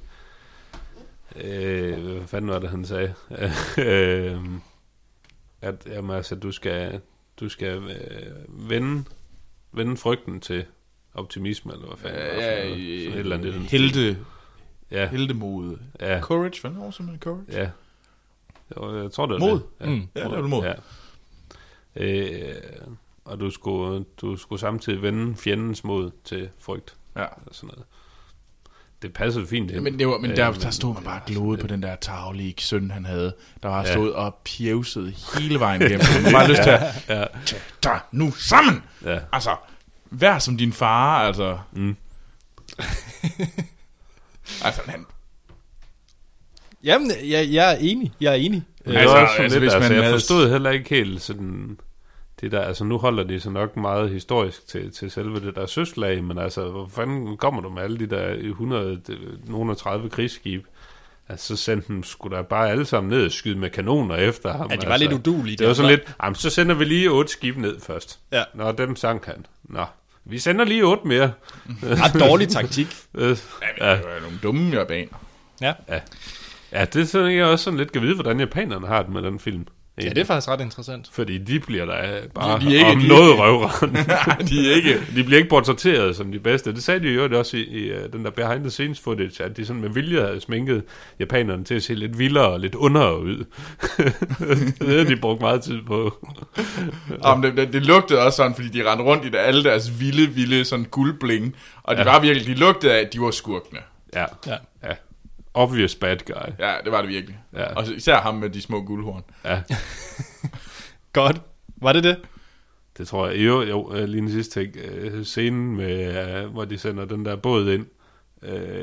øh, hvad fanden var det, han sagde? øh, at jamen, altså, du skal, du skal øh, vende, vende frygten til optimisme, eller hvad fanden det Ja, noget. i- Sådan et eller andet. Helte, Ja, heldemod. ja, Courage, hvad er simpelthen courage? ja. Jeg tror, det var Mod. det. Ja, Mm. Ja, det var det mod. Ja. Øh, og du skulle, du skulle samtidig vende fjendens mod til frygt. Ja. og sådan noget. Det passede fint. Ind. men, det var, men Øh, der, der stod man bare glået på den der taglige søn, han havde. Der var Ja. stået og pjevset hele vejen igennem. Man bare lyst til at, Ja, tag nu sammen! ja. Altså, vær som din far, altså. Mm. altså, han, Jamen, jeg, jeg er enig. Jeg er enig. Det Altså, også sådan altså, lidt, hvis altså, man jeg havde- forstod heller ikke helt sådan... det der, altså nu holder de så nok meget historisk til, til selve det der søslag, men altså, hvor fanden kommer du med alle de der 100, nogle 30 krigsskib? Altså, så sendte dem sgu da bare alle sammen ned og skyde med kanoner efter ham. Ja, de var altså. lidt udulige. Det var sådan lidt, jamen, så sender vi lige otte skib ned først. Ja. Nå, dem sank han. Nå, vi sender lige otte mere. Ret dårlig taktik. Øh, Ja, det var nogle dumme japaner. Ja. ja, det er sådan, jeg også sådan lidt kan vide, hvordan japanerne har det med den film. Ja, det er faktisk ret interessant. Fordi de bliver da bare De- de er ikke- om de noget ikke- røvrende. De ikke... De bliver ikke portrætteret som de bedste. Det sagde de jo også i, i uh, den der behind the scenes footage, at de sådan med vilje havde sminket japanerne til at se lidt vildere og lidt underere ud. det havde de brugt meget tid på. Jamen, det, det, det lugtede også sådan, fordi de rendte rundt i det, alle deres vilde, vilde sådan guldbling. Og det Ja. var virkelig, de lugtede af, at de var skurkene. Ja, Ja. ja. Obvious bad guy. Ja, det var det virkelig. Ja. Og så især ham med de små guldhorn. Ja, Godt. Var det det? det tror jeg. Jo, jo øh, lige en sidste ting. Øh, Scenen, med, øh, hvor de sender den der båd ind.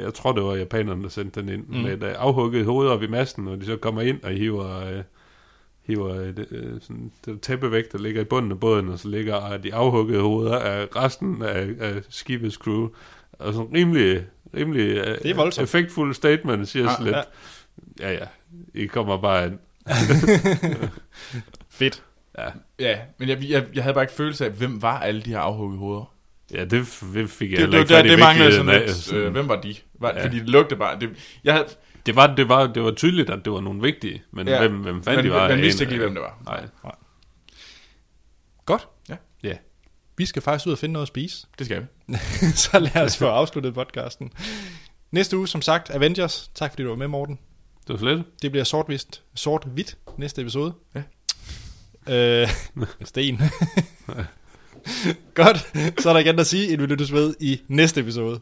Jeg tror, det var japanerne, der sendte den ind. Mm. Med et afhugget hoved op i masten, og de så kommer ind og hiver... Hiver et, øh, sådan, det tæppe væk, der ligger i bunden af båden, og så ligger de afhuggede hoveder af resten af, af skibets crew. Og sådan rimelig, rimelig øh, Det er voldsomt. effektfuld statement, siger Ja, ja, lidt. ja. Ja. ja, I kommer bare ind. Fedt. Ja, Ja, men jeg, jeg, jeg havde bare ikke følelse af, hvem var alle de her afhuggede hoveder. ja det, fik jeg Det, det, ikke det, det manglede sådan af. lidt, Sådan- øh, hvem var de? Var, Ja. Fordi det lugtede bare... Det, jeg havde, Det var, det, var, det var tydeligt, at det var nogle vigtige, men ja. Hvem, hvem fanden Men- de var... er vidste ikke lige, hvem det var. Nej. Godt. Ja. Vi skal faktisk ud og finde noget at spise. det skal vi. så lad os få afsluttet podcasten. Næste uge, som sagt, Avengers. Tak fordi du var med, Morten. Det var slet. Det bliver sort-hvidt, sort-hvidt næste episode. Ja. Øh, sten. Godt, så er der igen at sige, at vi lyttes ved i næste episode.